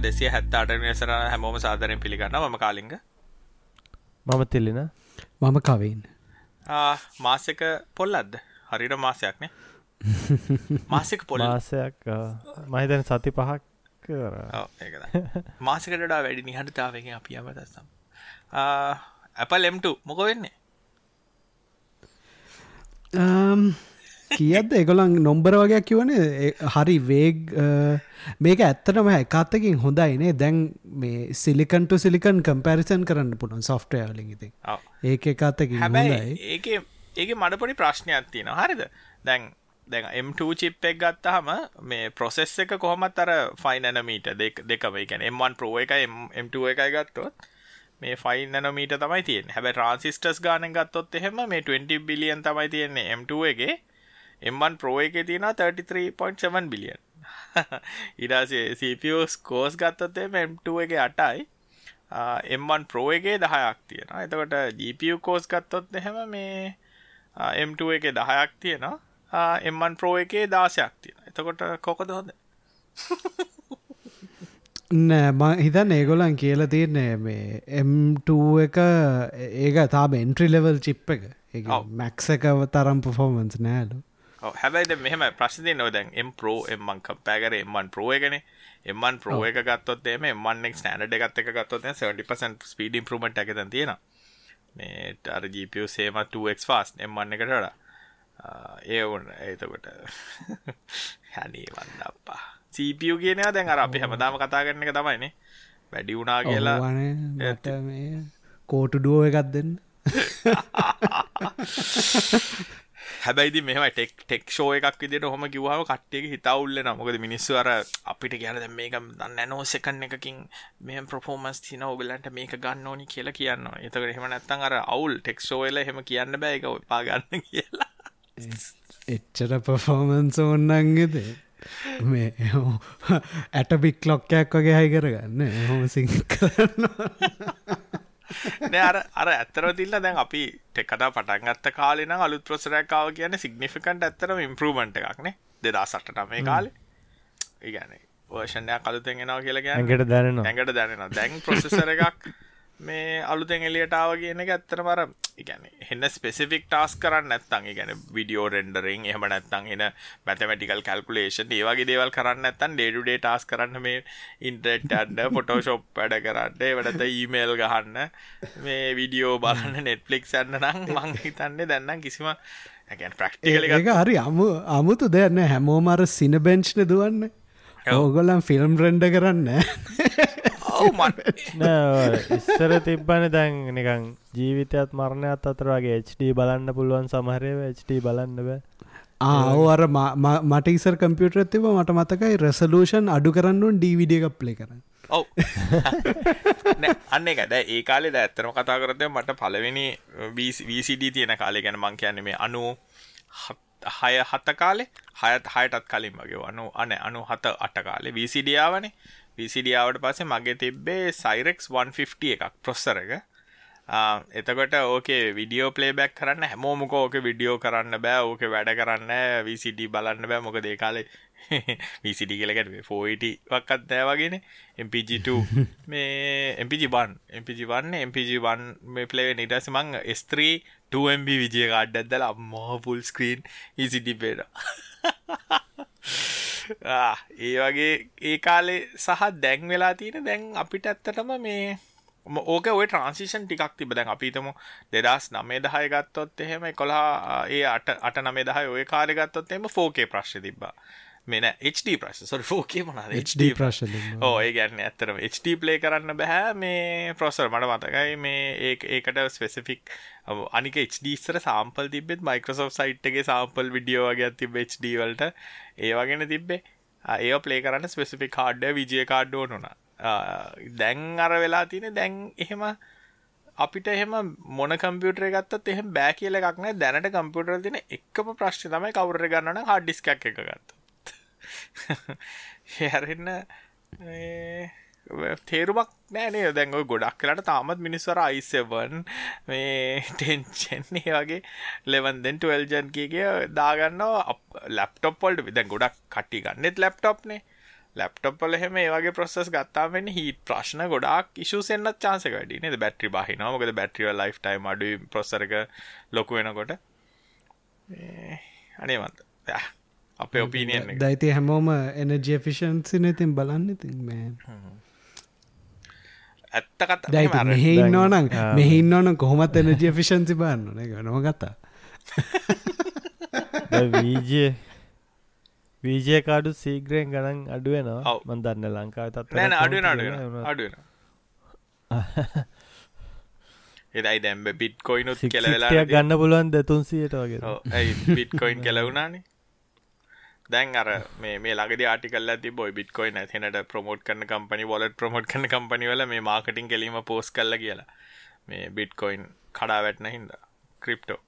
දෙසිය හැත්ත අටනසර හැමෝම සාධරයෙන් පිළිගන්න ම කාලිග. මම තිල්ලින. මම කවන්න මාසක පොල්ලද්ද හරිට මාසයක්නේ මාසික පොල් මාසයක් මහිතන සති පහක් මාසකටඩා වැඩි නිහටතාවකින් අපි අමතස්සම් ඇපල් එම්ට මොක වෙන්නේ කියද්ද? එකොළන් නොම්බර වගේ කිවන හරි වේග මේක ඇත්තටම එකත්තකින් හොඳයිනේ දැන් මේ සිලිකන්ට සිලිකන් කම්පැරිසන් කරන්න පුළන් සොෆ්ටයලින් ඉති ඒක එකත්තකින් හැබයි ඒක ඒක මඩපොඩි ප්‍රශ්නයක් තියෙන හරිද? දැන් දැන් M2 චිප් එක ගත්තාම මේ ප්‍රොසෙස් එක කොහොමත් අර ෆයිනනමීට දෙක දෙකම ගැන M1 Pro එක M2 එකයි ගත්තොත් මේ ෆයින් නමීට තමයි තියෙන හැබැ ට්‍රන්සිස්ටස් ගාන ගත්තොත් එහෙම මේ 20 බිලියන් තමයි තියෙන්නේ M2 එකගේ M1 Pro එකේ තියෙනවා 33.7 බිලියන් ඊටසේ CPUස් කෝස් ගත්තොත් M2 එකේ 8යි M1 Pro එකේ 10ක් තියෙනවා. එතකොට GPU කෝස් ගත්තොත් එහෙම මේ M2 එකේ 10ක් තියෙනවා. M1 Pro එකේ 16ක් තියෙනවා. එතකොට කොකද හොඳ? නෑ ම හිතන් ඒගොලන් කියල තියන්නේ මේ M2 එක ඒක තාම එන්ට්‍රි ලෙවල් චිප් එක. මැක්ස එක තරම් පෆෝමන්ස් නෑලු හැබැයිද මෙහම ප්‍රශ්ති නො දැන් එම් ප්‍රෝ එම්මන් කම්පෑකර එම්මන් එකන. එම්මන් ප්‍රෝ එක ගත්තොත් එම එම්මන්නෙක් ස්නඩ එකත් එක ගත්තොත් 70% ස්පීඩ ඉම්පරමට එක තියෙන මේ අර ජීපිය සේම 2ක් ෆාස් එම්මන්න එකට වඩා. ඒ වුන් ඒතකොට හැනී වන්න අපා සීපියු කියන දැන් අර අපි හැමදාම කතා කරන එක තමයිනේ වැඩි වුණා කියලා කෝටු ඩුව එකක් දෙන්න හැබැයිදි මෙම ටෙක් ටෙක් ෂෝ එකක් විදිට හොම කිවහම කට්ටියක හිතවුල්ල නමකද මිනිස්සු අර අපිට ගැන මේක නැනෝ සකන් එකකින් මෙම ප්‍රෆෝමස් තින ඔගලන්ට මේක ගන්න ඕනි කියලා කියන්න එතකට හෙම නැත්තන් අර අවුල් ටෙක්ෂෝල හෙම කියන්න බෑක පාගන්න කියලා. එච්චර පෆෝමන්ස ඔන්නන්ගෙද මේ ඇට බික් ලොක්කයක් වගේ හයි කරගන්න. හොම සිං කරන්න නෑ අර අර ඇත්තර තිල්ල දැන් අපි ටෙකතා පටන්ගත්ත කාලෙන අලුත් ප්‍රසරැකාව කියන සිගනිිකන්ට ඇත්තරම ඉම්පරමට එකක්නේ දෙදා සටට මේ කාලේ. ඉගැන වර්ෂණයක් කළුතෙන්ගෙනවා කියලා ඇඟට දැනෙන ඇඟට දැනෙන දැන් ප්‍රසෙසර එකක් මේ අලුතෙන් එලියටාව කියන එක ඇත්තර මර ඉගැන එන්න ස්පෙසිෆික් ටාස් කරන්න නැත්තන් ගැන විඩියෝ රෙන්ඩරින් එහම නැත්තන් එන මැතමටිකල් කල්කුලේෂන් ඒවගේ දේවල් කරන්න ඇත්තන් ඩේඩුඩේ ටාස් කරන්න මේ ඉන්ටෙට් අඩ ෆොටෝශොප් වැඩ කරන්න වැඩත ඊමේල් ගහන්න මේ විඩියෝ බලන්න නෙට්ලික් ඇන්න නම් මං හිතන්නේ දැන්නම් කිසිම ප්‍රක්ටිකල එක හරි අමු අමුතු දෙන්න හැමෝමර සින බෙන්ච්න දුවන්න. ඕගොල්ලන් ෆිල්ම් රෙන්ඩ කරන්න ඉස්සර තිබ්බන දැන් නිකං ජීවිතයත් මරණයත් අතර වගේ HD බලන්න පුළුවන් සමහරය HD බලන්න බෑ. ආවර මට ඉසර් කම්පියුටර් තිබ මට මතකයි රෙසලූෂන් අඩු කරන්නුන් ඩීවිඩ එකක් ප්ලේ කරන්න. ඔව. අන්න එක දැ ඒ කාලෙ ඇත්තරම කතා කරතය මට පලවෙනි VCD තියෙන කාලේ ගැන මං කියන්නේ මේ අනු හය හත කාලේ? හයත් හයටත් කලින් වගේ. අනු අන අනු හත අට කාලේ. VCDාවනේ විසිඩියාවට පස්සේ මගේ තිබ්බේ සයිරෙක්ස් 150 එකක් ප්‍රොස්සර එක එතකොට ඕකේ විඩියෝ පලේ බැක් කරන්න හැමෝමක ඕක විඩියෝ කරන්න බෑ ඕක වැඩ කරන්න විසිඩ බලන්න බෑ. මොක දේකාලේ විසිඩි කියලකට ෆෝයිට වක්කත් දෑ වගෙන. MPG2 මේ MPG බන් MPG වන්න MPG1 මේ පලේ නිටස මං ස්ත්‍රී 2MB විජය කාඩ්ඩදල අම්මෝ පුල් ස්ක්‍රීන් ඉසිඩි පේට ඒ වගේ ඒ කාලේ සහ දැන් වෙලා තියෙන දැන් අපිට ඇත්තටම මේ ඕක ඔය ට්‍රන්සිෂන් ටිකක් තිබ දැන් අපිතම දෙදස් නමේ දහය ගත්තොත් එහෙම කොලා ඒ අට අට නමේ දහය ඔය කාරය ගත්තොත් එම ෆෝකේ ප්‍රශ් තිබා මෙන HD ප්‍රශ් සොර ෆෝකේ මන HD ප්‍රශ් ඕ ඒ ගැන්න ඇත්තරම HD ප්ලේ කරන්න බැහැ මේ ප්‍රොසර් මට මතකයි මේ ඒ ඒකට ස්පෙසිෆික් අනික HDස්තර සාම්පල් තිබෙත් මයිකසෝ් සයිට්ගේ සාම්පල් විඩියෝ වගේ තිබ HD වලට. ඒ වගෙන තිබ්බේ ඒ ප්ලේ කරන්න ස්පෙසිෆික් කාඩ්ඩ විජය කාඩ්ඩෝ නොන දැන් අර වෙලා තියෙන දැන් එහෙම අපිට එහෙම මොන කම්පියුටර ගත්තත් එහෙම බෑ කියල එකක්න දැනට කම්පියුටර තින එකම ප්‍රශ්ි තමයි කවුර ගන්නන හඩ්ඩිස්කක් එක ගත්ත හැරන්න තේරුමක් නෑනේ දැන්ග ගොඩක් කලට තාමත් මිනිස්වර අයිසවන් මේ ටෙන්චෙන්නේ වගේ ලෙවන්දෙන් ටල්ජන් කියගේ දාගන්න ලප්ටොප්පොල්ට විද ගොඩක් කට්ටි ගන්නෙත් ලැප්ටොප්නේ ලැප්ටොප්පල එහෙම ඒ වගේ ප්‍රොසෙස් ගත්තාම වෙන්නේ හීට් ප්‍රශ්න ගොඩාක් ඉෂුස් එන්නත් chance එක වැඩි නේද? බැටරි බහිනවා. මොකද බැටරි වල ලයිෆ් ටයිම් අඩුයි ප්‍රොසෙසර් එක ලොකු වෙනකොට. අනේ මන්ද. අපේ ඔපීනියන් එක. දයිති හැමෝම එනජ ෆිෂන්සි නතින් බලන්න ඉතින් මේ ඇත්ත කතා දැයි මෙහෙම අර- මෙහෙන්න ඕනං ආ. මෙහින්න ඕන කොහොමත් එනජ ෆිෂන්සි බන්න නොම කතා. වීජය වීජය කාඩු සීග්‍රයෙන් ගණන් අඩුවෙනවා. මන් දන්න ලංකාව තත් නෑ නෑ අඩුවෙන අඩුවෙන අඩුවෙන එදයි දැම්බ බිට් කොයිනුත් කෙල වෙලා සික්තියක් ගන්න පුළුවන් දෙතුන්සියට වගේ. ඇයි බිට් කොයින් කෙලවුණනේ දැන් අර මේ මේ ලගද ආටිකල් ඇති බොයි බිට්කොයි නැතිනට ප්‍රමෝට් කරන කම්පනි වොලට ප්‍රමෝට් කරන කම්පනි වල මේ මාර්කටින් කෙලීම පෝස් කල්ල කියලා. මේ බිට්කොයින් කඩා වැටන හින්ද ක්‍රිප්ටෝ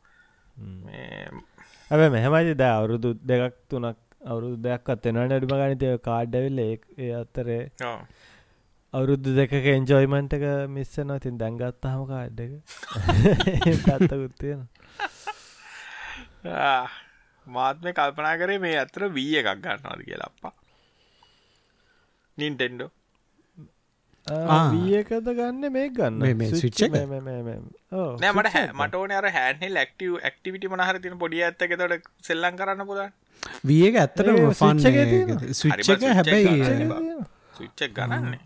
ඇබ මෙහමයි ද අවුරුදු දෙකක් තුනක් අවුරුදු දෙයක් අත්තෙනට අඩුම ගනිතය කාඩ්ඩවිල්ල ඒ අත්තරේ අවුරුද්ධ දෙක එන්ජොයිමන්ට එක මිස්සනවා තින් දැන්ගත්ත හම කාඩ් එක. පත්තකුත්තියෙන මාත්ම කල්පනා කරේ මේ අතර වී එකක් ගන්නවාද කියලා අප්පා. නින්ටෙන්ඩෝ ඒකද ගන්න මේ ගන්න. මේ- මේ switch එක? නෑ මට හැ මට ඕන අර හැන්හෙල් ක්ටව ක්ටිවිට මනහර තින පොඩිය ඇත්තක තොට සෙල්ලං කරන්න පුලන් වියක ඇත්තටම ඒ switch එකේ ෆන් හරි එක බා, switch එක හැබැයි ගන්න. සුච්චක් ගණන්නේ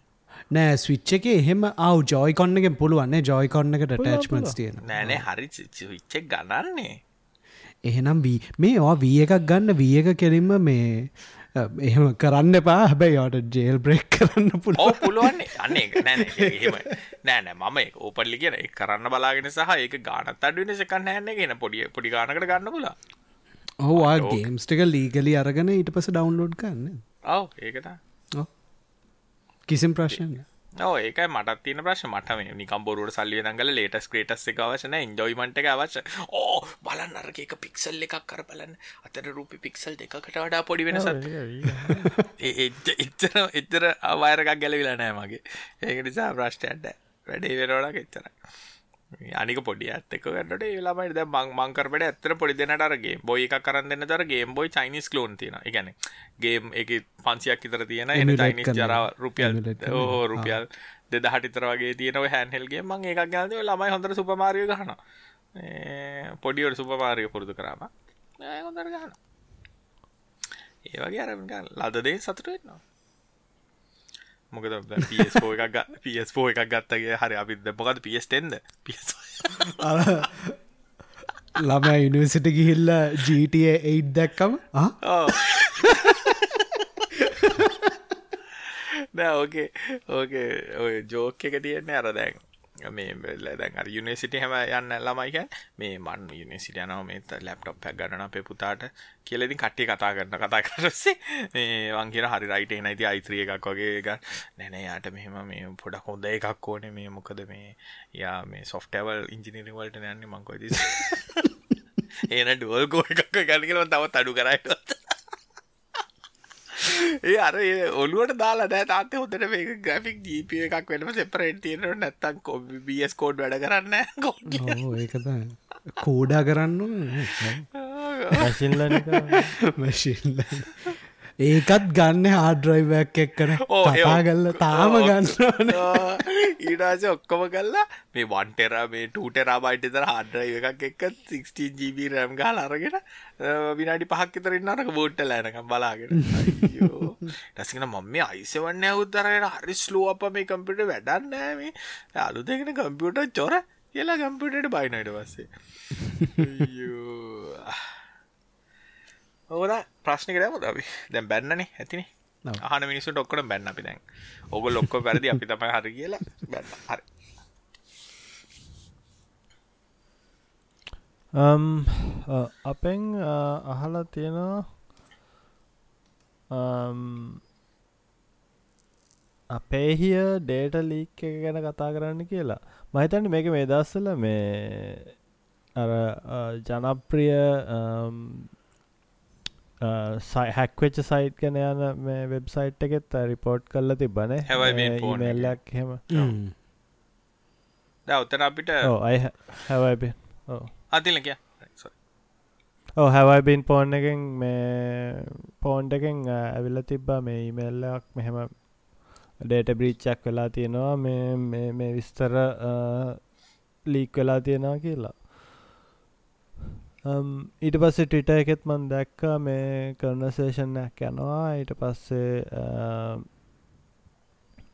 නෑ ස්විච්ච එක එහෙම ආව ජෝයිකොන්න එක පුළුවන්නේ ජෝයිකොන්න එකට ටච්මන්ස් තියෙන නෑනේ හරි විච්චක් ගණන්නේ එහෙනම් වී මේ ඕ වී එකක් ගන්න වී එක කෙලින්ම මේ එහෙම කරන්න එපා. හැබැයි යාට ජේල් බ්‍රෙක් කරන්න පුළ ඕ පුළුවන්නේ අන්න එක නෑන මම ඕපල්ලි කියෙන එක කරන්න බලාගෙන සහ ඒක ගානත් අඩුවන සකන්න හැන්න ගෙන පොඩිය පොඩි ගානකට ගන්න පුලා ඔහවා ගේම්ස්ටික ලීගලි අරගෙන ඊට පස ඩවන්ලෝඩ් කරන්න. ඔව. ඒකතා. කිසිම් ප්‍රශ්න ඕ ඒක මට තින ප්‍රශ් මට මේ නිකම් බොරුවට සල්ලිය දඟල ලේටස් ක්‍රේටස් එක අවශන ඉන්ජොයිමට එක අවශ්‍ය. ඕ බලන්න අරක එක පික්සල් එකක් කර බලන්න. අතර රූපි පික්සල් දෙකට වඩා පොඩි වෙනස එච්චර එච්චර අවයරකක් ගැලවිලා නෑ මගේ. ඒක නිසා ප්‍රශ්ටයන්ට වැඩේ වෙනවලක් එච්චර අනික පොඩි ඇත්තක ගන්නට ඒලාමට ද මං මංකරට ඇත්තර පොඩි දෙනට අරගේ බොයි එක කරන්න දෙන්න තර ගේම් බොයි චයිනිස් කලෝන් තියෙන එකන ගේම් එක පන්සියක් ඉතර තියෙන එන චයිනිස්. ජරාව රුපියල්. ඕ රුපියල් දෙද හටිතර වගේ තියෙනව හැන්හෙල්ගේ මං එකක් ගනද ළමයි හොඳර සුපමාරිය ගහන පොඩිවට සුපමාරිය පුරුදු කරාම හොඳර ගහන ඒ වගේ අර ලදදේ සතුට වෙන්නවා මොකද පෝ එකක් පෝ එකක් ගත්තගේ හරි අපිද මොකද පියස්ටෙන්ද පිස් ළම යුනිවසිට ගිහිල්ල ජීට එයිට් දැක්කම? නෑ ඕකේ ඕකේ ඔය ජෝක එක තියෙන්නේ අර දැන් මේ වෙල්ල දැන් අර යුනිසිට හැම යන්න ළමයික මේ මන් යුනිසිට යනව මේ ලැප්ටොප් පැක් ගන්න අපේ පුතාට කියලෙදින් කට්ටිය කතා කරන්න කතා කරස්සේ මේ වංකිර හරි රයිට නැති අයිත්‍රිය එකක් වගේ එක නැන යාට මෙහෙම මේ පොඩක් හොඳ එකක් ඕන. මේ මොකද මේ යා මේ සොෆ්ටවල් ඉංජිනිරිවල්ට යන්නේ මංකොද ඒන ඩුවල් කෝ එකක් ගනිකලම තවත් අඩු කරයිට ඒ අර ඔලුවට දාලා නෑ තාත්තේ හොඳට මේක ග්‍රෆික් ජීප එකක් වෙනම සෙපරේට් තියෙනට නැත්තම් කොබි බස් කෝඩ් වැඩ කරන්න ඒකත කෝඩා කරන්න මැසිල්ලනික මැශිල්ල ඒකත් ගන්න හාඩ්‍රයිවයක් එක්කන. ඕ, ඒ කතා ඔක්- කල්ල තාම. ගන්නන ඊඩාස ඔක්කොම කල්ලා මේ වන්ටෙර මේ ටූටෙරා බයිට තර හඩ්‍රයි එකක් එක්ක 16ජීබ රැම් ගාල අරගෙන විනාඩි පහක් තරන්න අරක බෝට්ට ලෑනකම් බලාගෙන. ටසින මම මේ අයිසවන්න අවුත්තරයට හරි ස්ලෝ අප මේ කම්පිට වැඩන්නෑ මේ. අලු දෙගෙන කම්පියුට චොර කියලා කම්පියුටට බයිනට පස්සේ ඕන ප්‍රශ්නික දැම අපි දැන් බැන්නනේ ඇතිනේ. ඔව්. අහන මිනිස්සු ඩොක්කට බැන්න අපි දැන්. ඔග ලොක්කො පැරදි අපි තමයි හරි කියලා බැන්න. හරි. අපෙන් අහලා තියෙනවා um, අපේ හිය ඩේට ලීක් එක ගැන කතා කරන්න කියලා. මහිතන්න මේක මේ දස්සල මේ අර අ, ජනප්‍රිය හැක්වෙච්ච සයිට් කන යන මේ වෙබ්සයිට් එකෙත් රිපෝට් කරල තිබන? මෙල්ලක් හෙම. දැ ඔත්තන අපිට අයි හැවයිබ ඕ අතිල කිය ඕ හැවයිබින් පෝන් එකෙන් මේ පෝන්් එකෙන් ඇවිල්ල තිබ්බා මේ ඉමල්ලක් මෙහෙම ඩේට බ්‍රීච්චක් වෙලා තියෙනවා. මේ මේ විස්තර ලීක් වෙලා තියෙනවා කියලා ඊට පස්සේ ටිට එකෙත් මන් දැක්ක මේ කර්නසේෂන්යක් යනවා. ඊට පස්සේ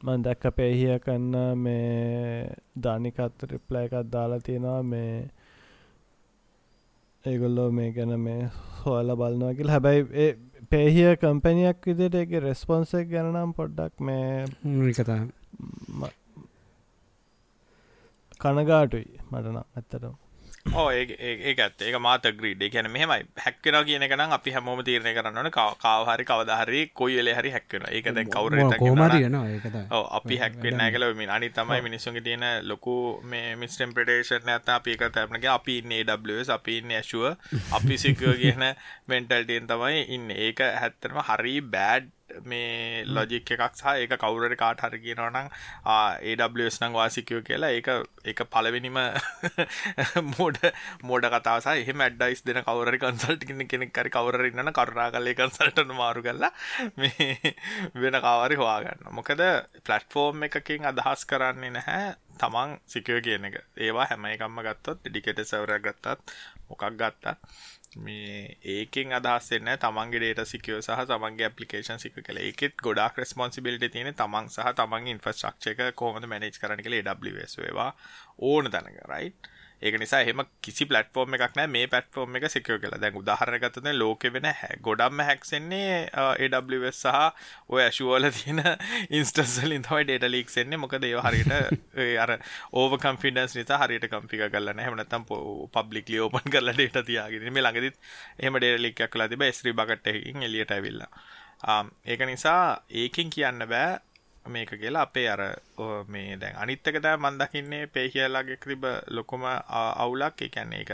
මන් දැක්ක පේහිය කන්න මේ ධනිකත් රිප්ලය එකත් දාලා තියෙනවා. මේ ඒගොල්ලෝ මේ ගැන මේ හොල බලනවා කියල. හැබැයි පේහිය කම්පැනියක් විදිට එක රෙස්පොන්සෙක් ගැනම් පොඩ්ඩක් මේ කතා කනගාටුයි මටනම් ඇත්තටම ඕ ඒ ඇත් ඒක මාත ග්‍රීඩ් කියන මෙහමයි. හැක්කෙන කියන එකනම් අපි හැමෝම තීරණය කරන්නන කාවහරි කවදහරි කොයි වෙලේ හරි හැක්කෙන ඒක දැන් කවර අපි හැක්වෙන්න ඇකල මින් අනි තමයි මිනිස්සුන්ගේ තියෙන ලොකු මේ මිස්ටම්පිටේෂන් ඇත අපි එක තැපනගේ අපි ඉන්න ඩස් අපි ඉන්න ඇශුව අපි සිකව කියන මෙන්ටල්ටයෙන් තමයි ඉන්න. ඒක හැත්තරම හරි බෑඩ් මේ ලොජික් එකක් සහ ඒක කවුරට කාට හරි කියනවනම් ඒස් නං වාසිකයෝ කියලා ඒක ඒක පලවෙනිම මෝඩ මෝඩ කතාස එහම ඇඩ්ඩයිස් දෙන කවර කන්සල්ට කන්න කෙනෙක් කරි කවරරන්න කරුණා කලේ කන්සල්ටන මාරු කරලා මේ වෙන කාවරි හවාගන්න මොකද පලට්ෆෝර්ම් එකකින් අදහස් කරන්නේ නැහැ තමන් සිකව කියන එක. ඒවා හැම එකම්ම ගත්තොත් ඩිකට සවරයක් ගත්තත් මොකක් ගත්තා මේ ඒකෙන් අදහස්සෙන්න තමන්ගේ ඩේට සිකව සහ තමන්ගේ ඇපලිකේෂන් සික කළ එකෙත් ගොඩක් රෙස්පොන්සිබිලිට තියෙන තමන් සහ තමන් ඉන්ෆස්ට්‍රක්ෂක කොහොමද මැනේජ් කරන කළ ඩස් ඒවා ඕන තැනක රයිට් ඒක නිසා එහෙම කිසි පලටෆෝර්ම් එකක් නෑ. මේ පටෆෝර්ම් එක සිකව කියලා දැන් උදාහරණගතන ලෝක වෙන ගොඩක්ම හැක්සෙන්නේ AWS සහ ඔය ඇශුවල තියෙන ඉන්ස්ටස්ලින් තමයි ඩේට ලීක් එන්නේ. මොකද ඒ හරියට අර ඕව කම්ෆිඩන්ස් නිසා හරියට කම්පික කරන්න එහෙම නැත්නම් පබ්ලික්ලි ඕපන් කරලා ඩේටා තියාගෙන මේ ළඟදිත් එහෙම ඩේටා ලීක් එකක් කළා තිබ්බා S3 බකට් එකකින් එළියට ඇවිල්ලා. ඒක නිසා ඒකෙන් කියන්න බෑ මේක කියලා අපේ අර මේ දැන් අනිත්තක තෑ මන් දකින්නේ පේ කියලාගේ තිබ ලොකුම අවුලක්. ඒ කියන්නේ ඒක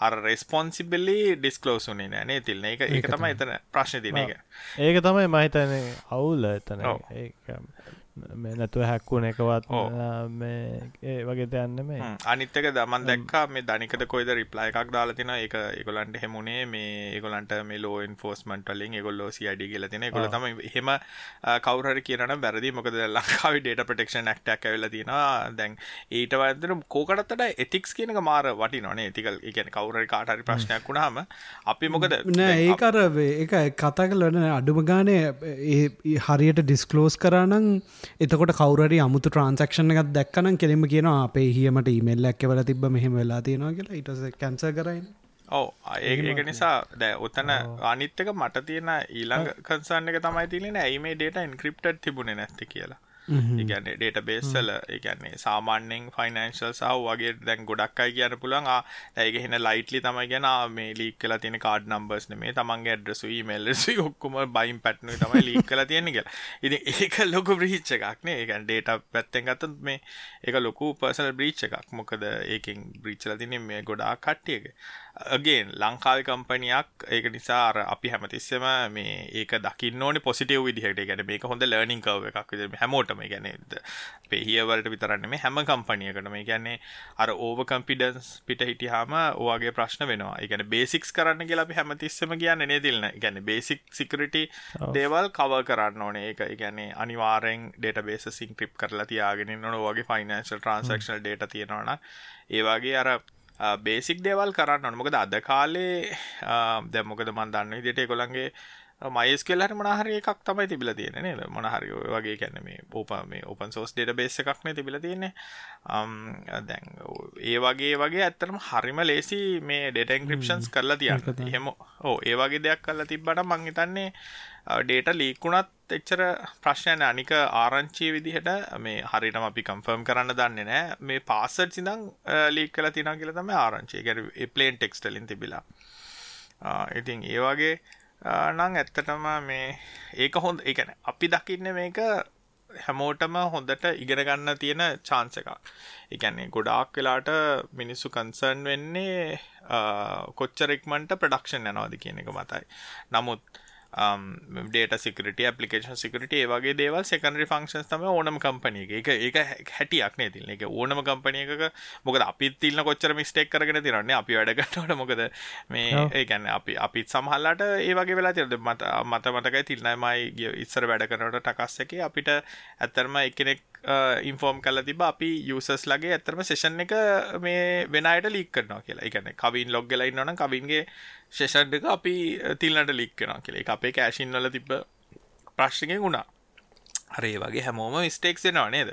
අර රෙස්පොන්සිබිලි ඩිස්ක්ලෝස් උනේ නෑ නේ තිල්න ඒක ඒක තමයි එතන ප්‍රශ්නේ තියෙන එක ඒක තමයි මම හිතන්නේ අවුල එතන. ඒක නැතුව හැක්කුණ එකවත් මේ ඒ වගේ දෙයන්න මේ අනිත්තක දමන් දැක්කා මේ දනිකද කොයිද රිප්ලා එකක් දාලා තින එක ඒගොලන්ට හෙමුණේ මේ ඒගොලන්ට මේ ලෝ ඉන්ෆෝස්මන්ට් වලින් ඒගොල්ලෝ CID කියලා තියෙන ඒගොල්ලෝ තමයි එහෙම කවුරු හරි කියනනම් වැරදි. මොකද ලංකාවේ data protection act එකක් ඇවිල්ලා තියෙනවා. දැන් ඊට වඩා කෝකටත් වඩා ethics කියන එක මාර වටිනවනේ ethical ඒ කියන්නේ කවුරු හරි කාට හරි ප්‍රශ්නයක් වුණාම අපි මොකද නෑ ඒක අර ඒක කතා කරලා අඩුම ගානේ හරියට ඩිස්ක්ලෝස් කරා නම් එතකොට කවරට අමුතු ට්‍රන්සක්ෂණ එකත් දැක්කනම් කෙනෙම කියන අපේ හියමට ඉමල්ල ඇක්කවල තිබ මෙහෙම වෙලා තියෙනවා කියලා. ඉටස කැන්ස කරයි ඔව. ඒක නිසා දැ ඔතන අනිත්තක මට තියෙන ඊළඟ කන්සන්න එක තමයි තිලෙන ඇයි මේ ඩේට ඉන්ක්‍රප්ට තිබුණ නැති කියලා ඉගැන ඩේට බේස්සල එකන්නේ සාමාන්‍යෙන් ෆයිනන්ශල් සහ වගේ දැන් ගොඩක් අයි කියන්න පුළන් ඇයිග හෙන ලයිටලි තමයි ගැන මේ ලීක් කලා තියෙන කාඩ් නම්බර්ස් මේ තමන්ගේ ඇඩ්‍රසුයි මෙල්ලසි ඔක්කුම බයිම් පැට්නු තමයි ලීක් කලා තියෙන කියලා. ඉති ඒක ලොක බ්‍රීච්ච එකක්නේ ඒකන් ඩේට පැත්තෙන් ගතත් මේ එක ලොකු පර්සල් බ්‍රීච් එකක්. මොකද ඒකින් බ්‍රීච්චල තින මේ ගොඩා කට්ටියක අගෙන් ලංකාව කම්පනයක් ඒක නිසා අපි හැමතිස්සම මේ ඒක දකින්න ඕනේ පොසිටිව් විදිහට. ගැන මේක හොඳ ලර්නිින් කව එකක් විදිහට. හැමෝටම ගැන පෙහියවලට විතරන්න මේ හැම කම්පනියකට මේ ගැන්නේ අර ඕව කම්පිඩන්ස් පිට හිටියාම ඕගේ ප්‍රශ්න වෙනවා. එකන බේසික්ස් කරන්න කියලා අපි හැමතිස්සම කියන්න නේදිල්න ගැන බේසික් සිකරිටි දේවල් කව කරන්න ඕනේ. ඒක ගැන්නේ අනිවාරෙන් ඩේට බේස සිං ක්‍රිප් කරලා තියාගෙන නොන වගේ ෆයිනන්ශල් ට්‍රන්සක්ෂල් ඩේට තියෙනවන ඒවාගේ අර බේසික් දේවල් කරන්න මොකද අද කාලේ දැ මොකද මන් දන්න විදිට කොළන්ගේ මයිස් කෙල්ලට මනහරි එකක් තමයි තිබිල තියෙන නේද? මොනහරි වගේ කැන මේ ඕප මේ ඕපන් සෝස් ඩේට බේස් එකක්නේ තිබිල තියෙන්නේ. දැන් ඒ වගේ වගේ ඇත්තරම හරිම ලේසි මේ ඩේට ඉන්ක්‍රිප්ෂන්ස් කරලා තියන්න. එහෙම ඕ ඒ වගේ දෙයක් කරලා තිබ්බට මං හිතන්නේ ඩේට ලීකුණත් එච්චර ප්‍රශ්නයන අනික ආරංචිය විදිහට මේ හරිටම අපි කම්ෆර්ම් කරන්න දන්නේ නෑ. මේ පාසට් සිදං ලීක් කල තිනා කියල තම ආරංචිය. ගැර ප්ලේන් ටෙක්ස්ටලින් තිබිලා. ඉතින් ඒ වගේ නං ඇත්තටම මේ ඒක හොඳ එකන අපි දකින්න මේක හැමෝටම හොඳට ඉගෙන ගන්න තියෙන චාන්ස එකක්. එකන්නේ ගොඩාක් වෙලාට මිනිස්සු කන්සර්න් වෙන්නේ කොච්චරෙක්මන්ට ප්‍රඩක්ෂන් යනවාද කියන එක මතයි. නමුත් ඩේට සිකට පපිකේන් සිකට ඒවගේ දේවල් සෙකන්ඩරි ෆංක්ෂන් තම ඕනම කම්පනය එක. ඒක හැටියක් නේ තිල්න එක ඕනම කම්පනයක මොකද අපි තිල්න කොච්චර මිස්ටෙක් කරගෙන තිරන්නේ? අපි වැඩගටට මොකද මේ ඒකැන්න අපි අපිත් සමහල්ලාට ඒවගේ වෙලා තිරද මත මත මතකයි තිල්නමයි ගිය ඉස්සර වැඩ කරනට ටකස් එක අපිට ඇත්තරම එකනෙක් ඉන්ෆෝර්ම් කල තිබ අපි යුසස් ලගේ ඇතරම සේෂන් එක මේ වෙනයට ලික් කරනවා කියලා. එකන කවින් ලොග්ගල ඉන්නවන කවින්ගේ ශේෂන් එක අපි තිල්නට ලික් කෙනවා කියල. අපේ කෑශින් වල තිබ ප්‍රශ්නකෙන් වුණා. හරේ වගේ හැමෝම ස්ටේක්ස් වෙනවා නේද?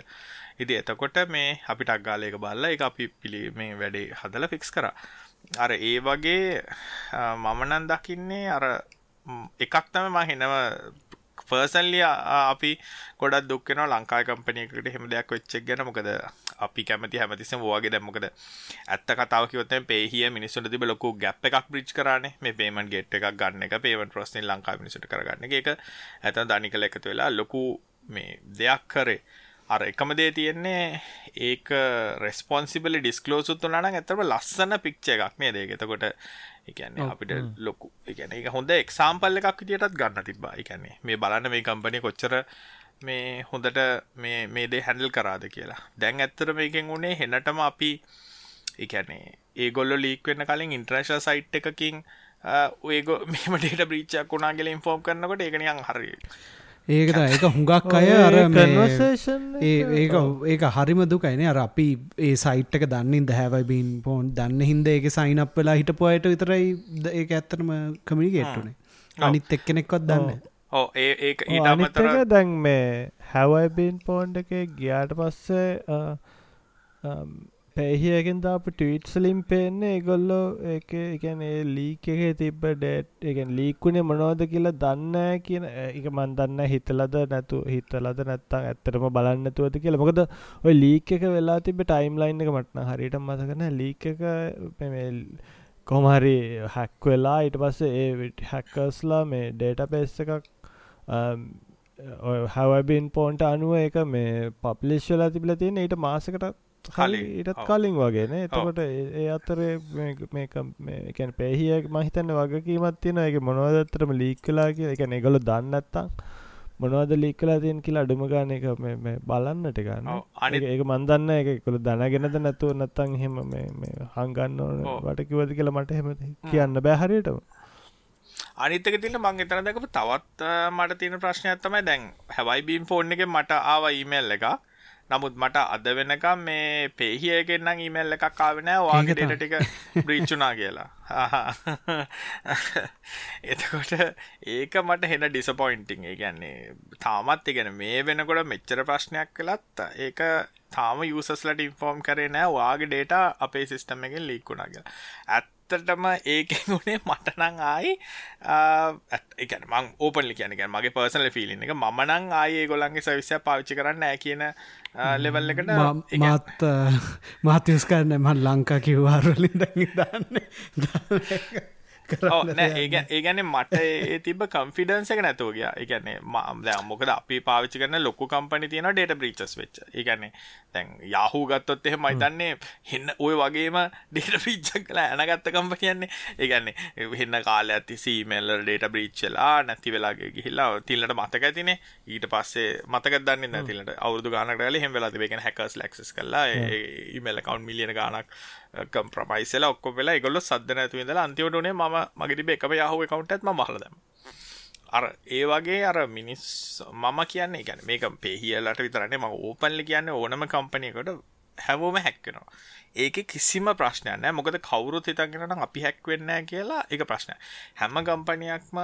ඉති එතකොට මේ අපිට අක්ගාලයක බල්ල එක අපි පිළි මේ වැඩේ හදල ෆික්ස් කර. අර ඒ වගේ මමනන් දකින්නේ අර එකක් තම මා හෙනව පර්සන්ලි අපි ගොඩක් දුක්කෙන ලංකා කම්පනයකට හෙම දෙයක් වෙච්චක් ගැන. මොකද අපි කැමති හැමතිසම වගේ දැම්මකද ඇත්ත කතාව කිවතෙන් පේහිය මිනිස්සුට තිබ ලොකු ගැප් එකක් බ්‍රිච් කරන. මේ පේමන් ගෙට් එකක් ගන්න එක පේවන් ප්‍රස්න ලංකා මිනිසට කරගන්න එක. ඇත දනිකල එකතු වෙලා ලොකු මේ දෙයක් කරේ. අර එකම දේ තියෙන්නේ ඒක රෙස්පොන්සිබලි ඩිස්කලෝසුත් වනාන ඇතරම ලස්සන පික්ෂ එකක් මේ දේගෙතකොට එකන්නේ අපිට ලොකු එකන එක හොඳ එක්සාම්පල් එකක් විදියටත් ගන්න තිබා එකන්නේ මේ බලන්න මේ කම්පනය කොච්චර මේ හොඳට මේ මේදේ හැඩල් කරාද කියලා. දැන් ඇත්තර මේකෙන් වුණේ හෙනටම අපි එකන්නේ ඒගොල්ල ලීක් වෙන්න කලින් ඉන්ට්‍රේශ සයිට් එකකින් ඒග මේම ඩේට බ්‍රීච්චක් වුණාගල ඉන්ෆෝම් කරනකොට එකනියන් හරි ඒකත ඒක හුඟක් අය අර ඒක ඒක හරිම දුකයින. අර අපි ඒ සයිට්ක දන්නින් දැහැවයිබීන් පෝන් දන්න හින්ද ඒක සයිනප් වෙලා හිටපුයට විතරයි ඒක ඇත්තනම කමිනිකේට්ටුනේ අනිත් එක්කෙනෙක්වත් දන්න ඕ ඒ ඒ දැන් මේ හැවයිබීන් පෝන්්ඩ එක ගියාට පස්සේ පැහියකින් අප ටීට්සලින් පේන්නේ ඒගොල්ලෝ එක එකන ලීක එක තිබ්බ ඩේට් එක ලීකුණේ මොනෝද කියලා දන්න කියන එක මන් දන්න හිතලද නැතු හිතලද නැත්තං ඇත්තරම බලන්නතුවද කියලා. මොකද ඔය ලීක එක වෙලා තිබ ටයිම් ලයින් එක මටන හරිට මතකන ලීක එක කොමහරි හැක් වෙලා ඉට පස්සේ ඒ හැක්කස්ලා මේ ඩේට පෙස් එකක් um, හැවබින් පෝන්ට අනුව එක මේ පප්ලිශ්වලා තිබල තියෙන ඊට මාසකට ඊටත් කලින් වගේන එතකොට ඒ අතරේ මේකැන් පැහිය මහිතන්න වගකීමත් තියෙන එක මොනවදත්තරම ලීක්කලා කිය එක එගොල දන්නත්තං මොනවද ලික්කලා තියන් කියලා අඩුම ගාන එක බලන්නට ගන්න. අනි ඒක මන්දන්න එක කොළ දැනගෙනද නැතුව නැත්තං හෙම මේ හංගන්න ඕන වටකිවද කියලා මට හෙම. කියන්න බැහරියටම අනිතක තින්න මං එතන දැකපු තවත් මට තියෙන ප්‍රශ්නයක් තමයි දැන් හැවයි බීම් ෆෝන් එක මට ආව ඊමේල් එක නමුත් මට අද වෙනකම් මේ පේහියගෙන්න්නම් ඊමල් එකක් ආවෙනෑ වාගේ ඩේට ටික බ්‍රීච්චුනා කියලා. එතකොට ඒක මට හෙන ඩිසපොයින්ටිං ඒ ගැන්නේ තාමත් ඉගෙන මේ වෙනකොට මෙච්චර ප්‍රශ්නයක් කළත් ඒක තාම යුසස්ලට ඉන්ෆෝර්ම් කරේ නෑ. වාගේ ඩේට අපේ සිිස්ටම් එකෙන් ලික්කුණා කියලා. ඇත් ඇත්තටම ඒකෙන් උනේ මටනං ආයි එකන මං ඕපනලි කියනක මගේ පර්සනල ෆිලින් එක මනං ආයේ ගොලන්ගේ සවිස්ය පාවිච්චි කරන්න ඇ කියන ලෙවල් එකට මාත් මාතයස් කරන්න මන් ලංකා කිව්වාරලින් දැ දන්න ඒගැන මට තිබ කම්ෆිඩන්ස එක නැතුව ගිය. එකන්නේ මද මොකද අපි පාවිච්චි කරන ලොකු කම්පනි තියෙන ඩේට බ්‍රීචස් වෙච් එකන්නේ තැන් යාහු ගත්තොත් එහෙ මයිතන්නේ හෙන්න ඔය වගේම ඩේට බ්‍රීච්චක් කලා ඇනගත්ත කම්ප කියන්නේ. ඒගන්නේ වෙන්න කාල ඇති සීමල්ල ඩේට බ්‍රීච්චලා නැති වෙලාගේ ගිහිල්ලා තිල්ලට මතක ඇතිනේ. ඊට පස්සේ මතක දන්න නැතිලට අවුදු ගානට හෙම වෙලා තිබෙන හැකස් ලක්ස් කලා ඉමල් කවන්් මිලියන ගානක් කම්ප්‍රමයිසල ඔක්කො වෙලා ගොල්ල සද්ද නැතු ඉඳලා අන්තිමට උනේ මම මගේ තිබේ එකම Yahoo account එකත් මම අහලා දැම්මා. අර ඒ වගේ අර මිනිස් මම කියන්නේ ගැන මේක පෙහියලට විතරන්නේ මම ඕපන්ලි කියන්නේ ඕනම කම්පැනි එකකට හැවෝම හැක් වෙනවා. ඒකේ කිසිම ප්‍රශ්නයක් නැහැ. මොකද කවුරුත් හිතගෙන නම් අපි හැක් වෙන්නේ නැහැ කියලා ඒක ප්‍රශ්නයක්. හැම කම්පැනියක්ම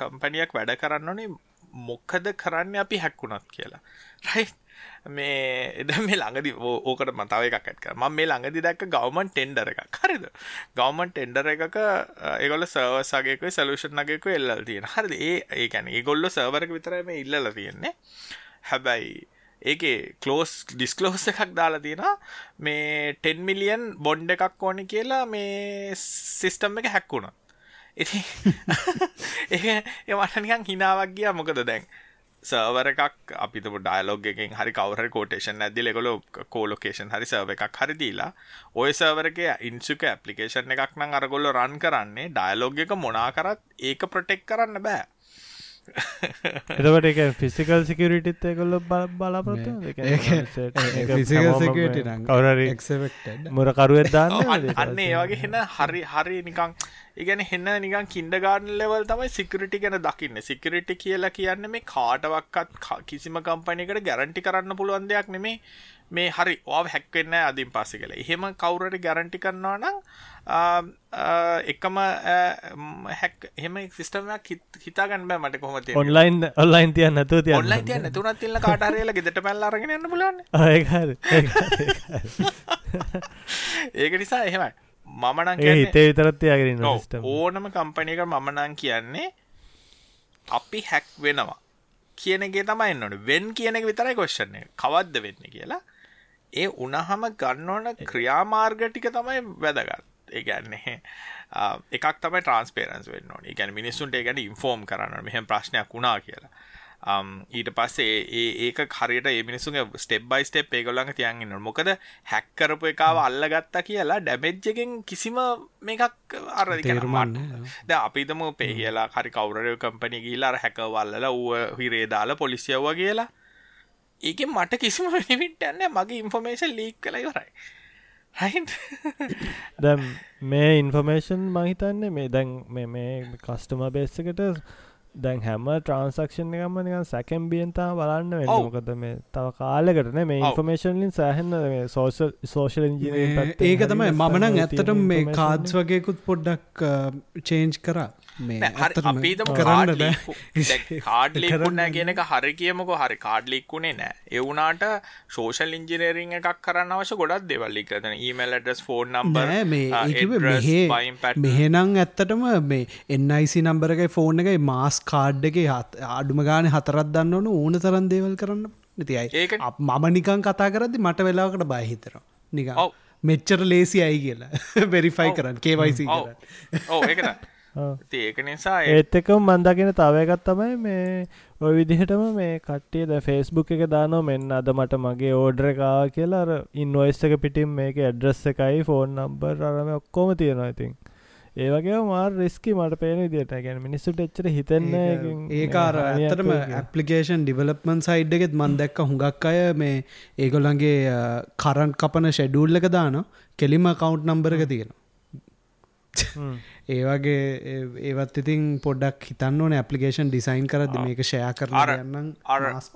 කම්පැනියක් වැඩ කරන්න ඕනේ මොකද කරන්නේ අපි හැක් වුණත් කියලා. රයිට්? මේ එද මේ ළඟදි ඕකට මතාව එකක් ඇත්ක ම මේ ළඟදි දැක්ක ගවමන් ටෙන්ඩර එකක්. හරිද? ගවමන් ටෙන්ඩර එකක ඒගොල සර්වසාගේක සලූෂන් නගේක එල්ල තියෙන හරිද? ඒ ඒකැන ඒගොල්ල සර්වරක විතරම ඉල්ල තියෙන්නේ. හැබැයි ඒකේ කලෝස් ඩිස්කලෝස් එකක් දාලා තියෙන මේ 10 මිලියන් බොන්්ඩ එකක් ඕනි කියලා මේ සිිස්ටම් එක හැක්වුණ ඉති ඒ මටනිකන් හිනාවක් ගිය. මොකද දැන්? සර්වර එකක් අපිත ඩයිලෝග එකෙන් හරි කවර කෝටේෂන් ඇදදි ලෙගොල කෝලොකේෂන් හරි සර්ව එකක් හරි දීලා ඔය සර්වරක ඉන්සුක ඇපලිකේෂන් එකක් නම් අරගොල්ල රන් කරන්නේ ඩයිලෝග එක මොනා කරත් ඒක ප්‍රටෙක් කරන්න බෑ. එතකට එක ෆිසිකල් සිකරිටිත් කොල්ල බලාපොරොත්තු මුරකරුවත් දාන්න අන්න ඒ වගේ හෙන හරි හරි නිකං ඉගැන හෙන්න නිකන් කින්ඩ ගාඩන් ලෙවල් තමයි සිකරිටි ගැන දකින්න. සිකරිටි කියලා කියන්න මේ කාටවක්කත් කිසිම කම්පනයකට ගැරන්ටි කරන්න පුළුවන් දෙයක් නෙමේ මේ හරි ඕ හැක්වෙන්න අදින් පස්සෙ කළ එහෙම කවුරට ගැරන්ටි කරනවා නම් එකම හැක් එහෙම සිිටමයක් හිතාගන්න මට කොමත ඔන්ලයින් ඔන්ලයින් තිය නැතු තිය ඔන්ලයින් තිය නැතුනත් තිල්ල කාටරයල ගෙට පැල් අරගෙනන්න බලන්න ඒක නිසා එහෙමයි. මමනන් හිතේ විතරත් තියාගෙන ඕනම කම්පනයක මමනං කියන්නේ අපි හැක් වෙනවා. කියනගේ තමයි එන්නට වෙන් කියනක විතරයි කොශ්ෂන්නේ කවද්ද වෙන්න කියලා ඒ උනහම ගන්නවන ක්‍රියාමාර්ගටික තමයි වැදගත්. ඒගැන්නේ එකක් තමයි ට්‍රන්ස්පේරන්ස් වෙන්න ඕන. ගැන මිනිස්සුන්ට ගැන ඉන්ෆෝර්ම් කරන්න මෙහම ප්‍රශ්නයක් වුණා කියලා. ඊට පස්සේ ඒ ඒක හරියට ඒ මිනිසුගේ ස්ටෙබ් බයි ස්ටෙප් ඒගොල්ලඟ තියන්ගන්න මොකද හැක්කරපු එකාව අල්ල ගත්තා කියලා ඩැමෙජ්ජගෙන් කිසිම මේකක් අර තේරුමන්න ද අපිතම පෙහිලා හරි කවුරය කම්පනි ගීලාර හැකවල්ල ඌ හිරේ දාලා පොලිසියව්ව කියලා ඒක මට කිසිම වෙනිවිට යන්න මගේ ඉන්ෆර්මේෂන් ලීක් කළ ඉවරයි. දැම් මේ ඉන්ෆර්මේෂන් මහිතන්නේ මේ දැන් මේ කස්ටම බේස්සකට දැන් හැම ට්‍රන්සක්ෂන් එකම නිකන් සැකම් බියන්තා බලන්න වෙන්න. මොකද මේ තව කාලෙකටන මේ ඉන්ෆර්මේෂන්ලින් සෑහන්න සෝෂල් සෝෂල් ඉජි ඒක තමයි මමනං ඇත්තට මේ කාඩ්ස් වගේකුත් පොඩ්ඩක් චේන්ජ් කරා අපිතම කරන්න කාඩ් ලිකුන්න කියනක හරි කියමක. හරි කාඩ් ලික්කුණේ නෑ. එවුනාට සෝෂල් ඉංජිනේරිං එකක් කරන්න අවශ්‍ය ගොඩක් දෙවල්ලිකතන ඊමල් ඩස් ෆෝන් නම්බ මෙහෙනං ඇත්තටම මේ එන්නයිසි නම්බරගේ ෆෝන් එකයි මාස් කාඩ් එක අඩුම ගාන හතරත් දන්න ඕන ඕන තරන් දේවල් කරන්න නතියි ඒ මම නිකන් කතා කරදදි මට වෙලාකට බයහිතර නික මෙච්චර ලේසි අයි කියලා. වෙරිෆයි කරන්න කේවයිසි ඕ ඒකට ඒක නිසා ඒත් එකම මන්දගෙන තවයකත් තමයි මේ ඔය විදිහටම මේ කට්ටිය ද ෆෙස්බුක් එක දානෝ මෙන්න අද මට මගේ ඕඩර එකා කියලා. අර ඉන්වයිස් එක පිටිම් මේක ඇඩ්‍රස් එකයි ෆෝන් නම්බර් අරම ඔක්කොම තියෙනවා ඉතින්. ඒ වගේ මාර් රිස්කි මට පේන දිට ගැන මිනිස්සුට එච්චර හිතන්න ඒකාර ඇතරම ඇපලිකේෂන් ඩිවලප්මන් සයිඩ් එකෙත් මන් දැක්ක හුඟක් අය මේ ඒගොල්ලන්ගේ කරන්් කපන ෂෙඩූල් එක දාන කෙලිම කවුන්් නම්බරක තියෙනවා ඒවගේ ඒවත් ඉතින් පොඩ්ඩක් හිතන්න ඕන ඇපලිකේෂන් ඩිසයින් කරද මේක ෂයා කරන්න.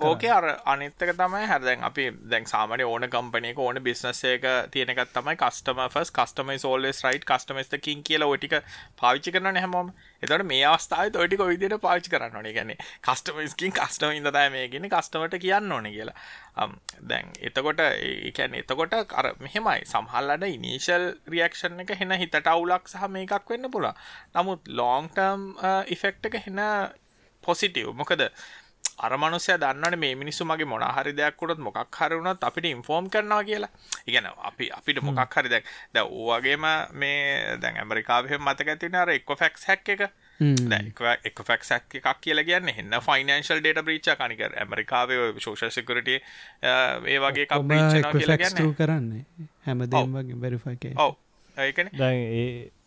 ඕකේ අර අනිත්තක තමයි. හැරදැන් අපි දැන් සාමන ඕන කම්පනයක ඕන බිස්නසේක තියෙනකත් තමයි කස්ටම ෆස් කස්ටමයි සෝල්ස් රයිට් කස්ටමස්තකින් කියලා ඔටික පාවිච්චි කරන හැමෝම එතට මේ අවස්ථාව තොටික විදිට පාච් කරන්න ඕනේ. ගැන කස්ටමස්කින් කස්ටම ඉදදෑ මේගෙන කස්ටමට කියන්න ඕන කියලා. Um, දැන් එතකොට ඒකැන් එතකොට කර මෙහෙමයි. සම්හල්ලට ඉනිශල් රියක්ෂන් එක හෙන හිතට අවුලක් සහ මේකක් වෙන්න පුළ නමුත් ලෝන්ටර්ම් ඉෆෙක්ට uh, එක හෙන පොසිටව් මොකද අරමනුසය දන්නට මේ මිනිස්සු මගේ මොනහරි දෙයක්කොටත් මොකක් හරුණත් අපිට ඉන්ෆෝර්ම් කරනවා කියලා. ඉගැන අපි අපිට මොකක් හරි දැක් ද ඕවගේම මේ දැන් ඇමරිකාවහ මතක ඇතින අර එක්කො ෆැක්ස් හැක් එක එක ෆක්ක් එකක් කියල කියන්න එන්න ෆයිනන්ශල් ඩේට බ්‍රීච් කනික ඇමරිකාව ශෝෂ සිකරට ඒ වගේ එකක් කරන්න. හැමදම් වගේ බැරිෆයි ඔව. ඒකන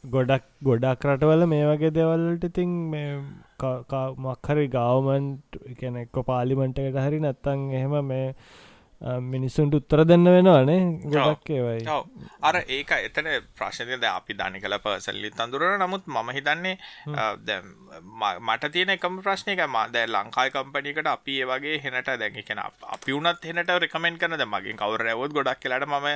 ගොඩක් ගොඩක් රටවල මේ වගේ දෙවල්ලට ඉතින් මේ මක්හරි ගවමන්ට් එකන එක්ක පාලිමෙන්ට්කට හරි නැත්තං එහෙම මේ මිනිස්සුන්ට උත්තර දෙන්න වෙනවානේ ගොඩක් ඒවයි. අර ඒක එතන ප්‍රශ්නය ද අපි දනි කළ පසල්ලි තඳුරන නමුත් මම හිතන්නේ මට තියෙන එකම ප්‍රශ්නයක ම දැ ලංකායි කම්පනිකට අපි ඒ වගේ හෙනට දැන් කෙන අපි වනත් හෙනට රකමෙන් කරන මගින් කවර ඇවොත් ගොඩක් කියලට ම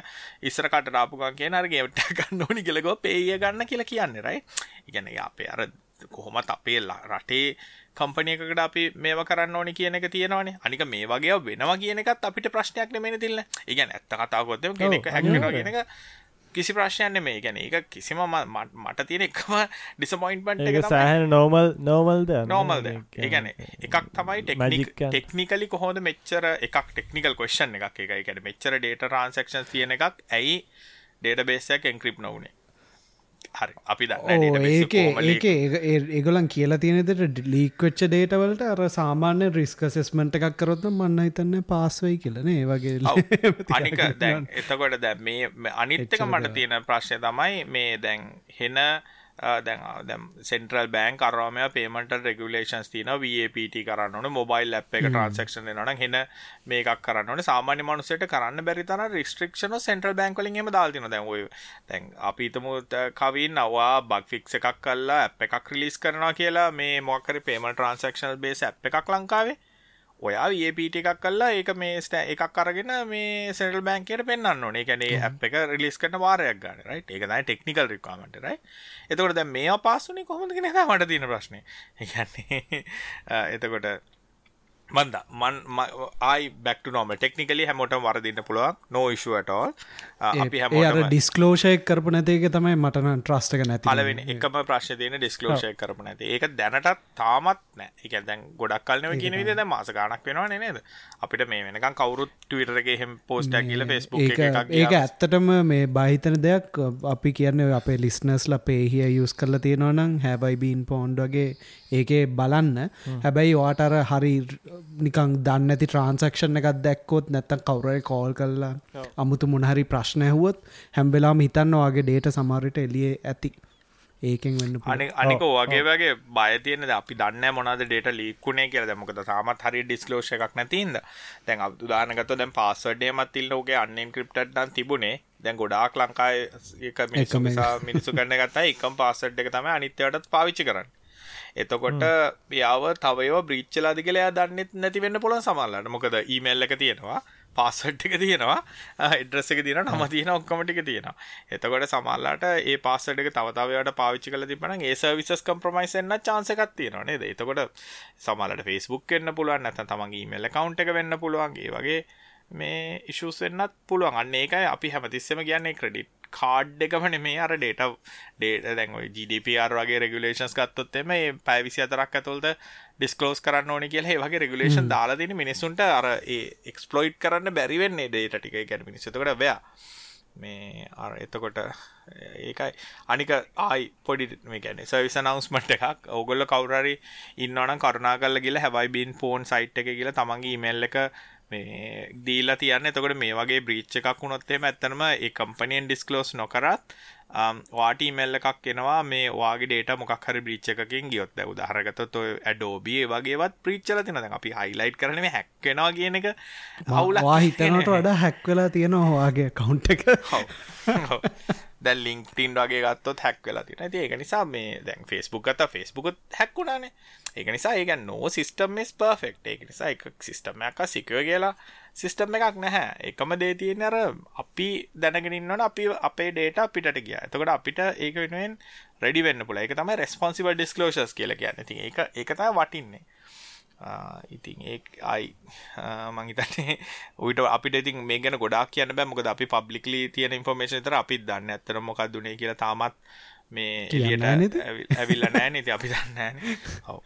ඉස්සරකට රාපුකන් කිය නර්ගේට ගන්න ඕනි කියලගෝ පේය ගන්න කියලා කියන්නේ රයි ඉගැන අපේ අර කොහොමත් අපේ රටේ කම්පනයකට අපි මේව කරන්න ඕනි කියන එක තියෙනවානේ අනික මේ වගේ වෙනවා කියන එකත් අපිට ප්‍රශ්නයක් නෙමෙයි තිල්න. ඒ කියන්නේ ඇත්ත කතාව කොද්දම කෙනෙක් හැක්කනවා කියන එක කිසි ප්‍රශ්නයක් නෙමෙයි. ඒ කියන්නේ ඒක කිසිම මට තියෙන එකම ඩිසපොයින්ට්මන්ට් එක තමයි. සෑහෙන නෝමල් නෝමල්ද? නෝමල්ද. ඒ කියන්නේ එකක් තමයි ටෙක්නික් ටෙක්නිකලි කොහොමද මෙච්චර එකක් ටෙක්නිකල් ක්වෙස්චන් එකක් ඒක. ඒ කියන්නේ මෙච්චර data transactions තියෙන එකක් ඇයි database එක encrypt නොවුනේ? හරි. අපි දන්න ඒගොලන් කියලා තියෙනෙට ලීක්වෙච්ච ඩේටවලට අර සාමාන්‍ය රිස්ක සෙස්මට එකක් කරොත් මන්න හිතන්න පාස්වයි කියලන ඒ වගේ අනික දැන් එතකොට දැ මේ අනිත්තක මට තියෙන ප්‍රශ්නය තමයි මේ දැන් හෙන දැන් දැම් සෙන්ට්‍රල් බෑන් කරවාමය පේමට රෙගුලේෂන්ස් තින VAPT කරන්න මොබයිල් ලප් එක ට්‍රන්සක්ෂන් නන හෙන මේකක් කරන්න සාමාන්‍ය මනුසට කරන්න බැරිතන රිස්ට්‍රික්ෂන සෙන්ට්‍රල් බැංකලින්ම දාල්තින දැන්වය තැන් අපිතම කවින් අවා බක් ෆික්ස එකක් කල්ලා ඇ් එකක් රිලිස් කරනවා කියලා මේ මොකර පේම ට්‍රන්සක්ෂනල් බේස් ඇ් එකක් ලංකාවේ ඔයා ඒපීට එකක් කල්ලා ඒක මේ ස්ට එකක් අරගෙන මේ සෙල් බෑන්කයට පෙන්න්න ඕනේ. කැනේ ඇ් එක රිලිස් කරන වාරයක් ගන්න රයි ඒකයි ටෙක්නිකල් රිකාමට රයි එතකොට දැ මේ පාසුනි කොහොමදගෙන මට තියෙන ප්‍රශ්නය ඒන්නේ එතකොට මන්ද මන් ආයි බැක් නෝම ටෙක්නිකලි හැමෝට වරදින්න පුළුවන්. නෝ ඉශුවටෝල් අපි හැම ඩිස්කලෝෂය කරපු නැතික තමයි මටන ට්‍රස්ටක නැති පලවෙනි එකම ප්‍රශ්ය තියන ඩිස්කලෝෂය කරපු නැති. ඒක දැනටත් තාමත් නෑ. එක දැන් ගොඩක් කල්නව කියන විද මාස ගනක් වෙනවා නේද? අපිට මේ වෙනකම් කවුරුත් ටවිටරගේ හෙම පෝස්ටක් කියල ෆෙස්බුක් ඒක ඇත්තටම මේ බහිතන දෙයක්. අපි කියන්න අපේ ලිස්නස්ල පේහිය යුස් කරලා තියෙනවනම් හැබයිබීන් පෝන්් වගේ ඒකේ බලන්න. හැබැයි වාටර හරි නිකං දන්න ඇති ට්‍රන්සක්ෂන් එකත් දැක්කොත් නැත්තන් කවුරයි කෝල් කරලා අමුතු මොනහරි ප්‍රශ්න ඇහුවොත් හැම්බෙලාම හිතන්න වගේ ඩේට සමරට එලිය ඇති. ඒකෙන් වන්න අනි අනික වගේ වගේ බයතියන අපි දන්න මොනද ඩේට ලීකුණේ කියල. දැමකද සාමත් හරි ඩිස්ලෝෂ එකක් නැතින්ද දැන් අබදුදානගත දැන් පාස්වඩේ මත්තිල්ලෝගේ අන්නෙන් ක්‍රිප්ටන් තිබුණේ. දැන් ගොඩාක් ලංකායි එක මිනිසු කරන්න ගත්තා එකම් පාසට් එක තම අනිත්‍යයටත් පාවිච්චි කරන්න එතකොට යාව තවයව බ්‍රීච්චලාදි කියලා දන්නෙත් නැති වෙන්න පුළුවන් සමහරවිට. මොකද ඊමේල් එක තියෙනවා පාස්වර්ඩ් එක තියෙනවා ඇඩ්‍රස් එක තියෙනවා නම තියෙනවා ඔක්කොම ටික තියෙනවා. එතකොට සමහරවිට ඒ පාස්වර්ඩ් එක තව තව ඒවාට පාවිච්චි කරලා තිබ්බනම් ඒ සර්විසස් කම්ප්‍රොමයිස් වෙන්න chance එකක් තියෙනවා නේද? එතකොට සමහරවිට Facebook වෙන්න පුළුවන් නැත්නම් තමන්ගේ ඊමේල් account එක වෙන්න පුළුවන්. ඒ වගේ මේ ඉෂුස් වෙන්නත් පුළුවන්. අන්න ඒකයි අපි හැමතිස්සෙම කියන්නේ ක්‍රෙඩිට් කාඩ් එකමන මේ අර ඩේට ඩේට දැන් GDPR වගේ රෙගුලේෂන්ස් ගත්තොත් එම මේ පැය 24ක් ඇතුළත ඩිස්ක්ලෝස් කරන්න ඕනේ කියලා ඒ වගේ රෙගුලේෂන් දාලා තියෙන මිනිස්සුන්ට අර ඒ එක්ස්ප්ලොයිට් කරන්න බැරි වෙන්නේ ඩේටා ටික. ඒ කියන්නේ මිනිස්සු. එතකොට බෑ මේ අර එතකොට ඒකයි. අනික ආයි පොඩි මේ කියන්නේ සර්විස් අනවුන්ස්මන්ට් එකක්. ඕගොල්ලෝ කවුරු හරි ඉන්නවනම් කරුණාකරලා ගිහලා හැවයි බීන් ෆෝන් සයිට් එකේ ගිහලා තමන්ගේ ඊමේල් එක මේ දීලා තියන්න. එතකොට මේ වගේ බ්‍රීච් එකක් වුණොත් එහෙම ඇත්තනම ඒ කම්පැනියෙන් ඩිස්ක්ලෝස් නොකරත් වාට ඊමේල් එකක් එනවා මේ ඔයාගේ ඩේටා මොකක් හරි බ්‍රීච් එකකින් ගියොත්. ගත්තොත් ඔය ඒ වගේවත් බ්‍රීච් වෙලා තියෙනවා. දැන් අපි හයිලයිට් කරන්නේ මේ හැක් වෙනවා කියන එක. අවුලක් වා හිතනට වඩා හැක් වෙලා තියෙනවා ඔයාගේ account එක. දැන් ලින්ක්ඩින් වගේ ගත්තොත් හැක් වෙලා තියෙනවා. ඉතින් ඒක නිසා මේ දැන් Facebook ගත්තා. Facebook හැක් වුණානේ. ඒක නිසා ඒක no system is perfect. ඒක නිසා එක සිස්ටම් එකක් secure කියලා සිස්ටම් එකක් නැහැ. එකම දේ තියෙන්නේ අර අපි දැනගෙන ඉන්නවනේ අපි අපේ data අපිටට ගියා. එතකොට අපිට ඒක වෙනුවෙන් ready වෙන්න පුළුවන්. ඒක තමයි responsible disclosures කියලා කියන්නේ. ඒක ඒක තමයි වටින්නේ. ඉතින් ඒ අයි මංහිතන්නේ ඔයිට අපිට ඉතින් මේ ගැන ගොඩක් කියන්න බෑ මොකද අපි පබ්ලික්ලි තියෙන ඉන්ෆර්මේෂන් තර අපිත් දන්න ඇත්තර මොකක් දුනේ කියලා තාමත් මේ එලියට ඇවිල්ල නෑ නති අපි දන්න ඔව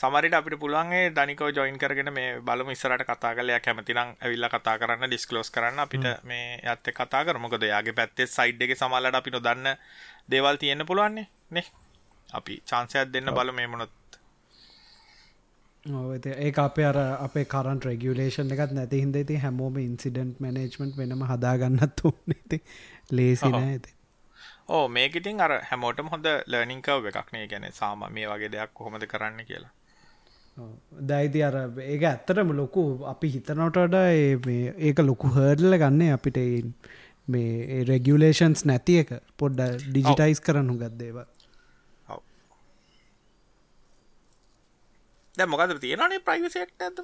සමරිට අපිට පුළුවන්ගේ දනිකෝ ජොයින් කරගෙන මේ බලමු ඉස්සරට කතා කලයක් කැමතිනම් ඇවිල්ල කතා කරන්න ඩිස්කලෝස් කරන්න අපිට මේ ඇත්ත කතා කරමොකද යාගේ පැත්තේ සයිඩ් එක සමල්ලට අපි නොදන්න දේවල් තියෙන්න පුළුවන්නේ නේ. අපි චාන්සයක් දෙන්න බල මේ මොනොත්. ඒ අපේ අර අපේ කරන්ට රෙගියලේෂන් එකත් නැති හිද ති හැමෝම ඉන්සිඩන්ට් මනේජ්මට් වෙනම හදාගන්නත් ඕනති ලේසි නෑ ඇති ඕ මේකඉතින් අර හැමෝටම හොඳ ලර්නිංකව එකක්නේ ගැන සාම මේ වගේ දෙයක් කොහොමද කරන්න කියලා දයිති අර ඒක ඇත්තටම ලොකු අපි හිතනොටට ඒක ලොකු හර්ඩල ගන්න අපිට මේ රෙගියලේෂන්ස් නැති එක පොඩ්ඩ ඩිජිටයිස් කරනු ගත්දේවා මොකද තියෙනනේ ප්‍රයිවසියක් ඇත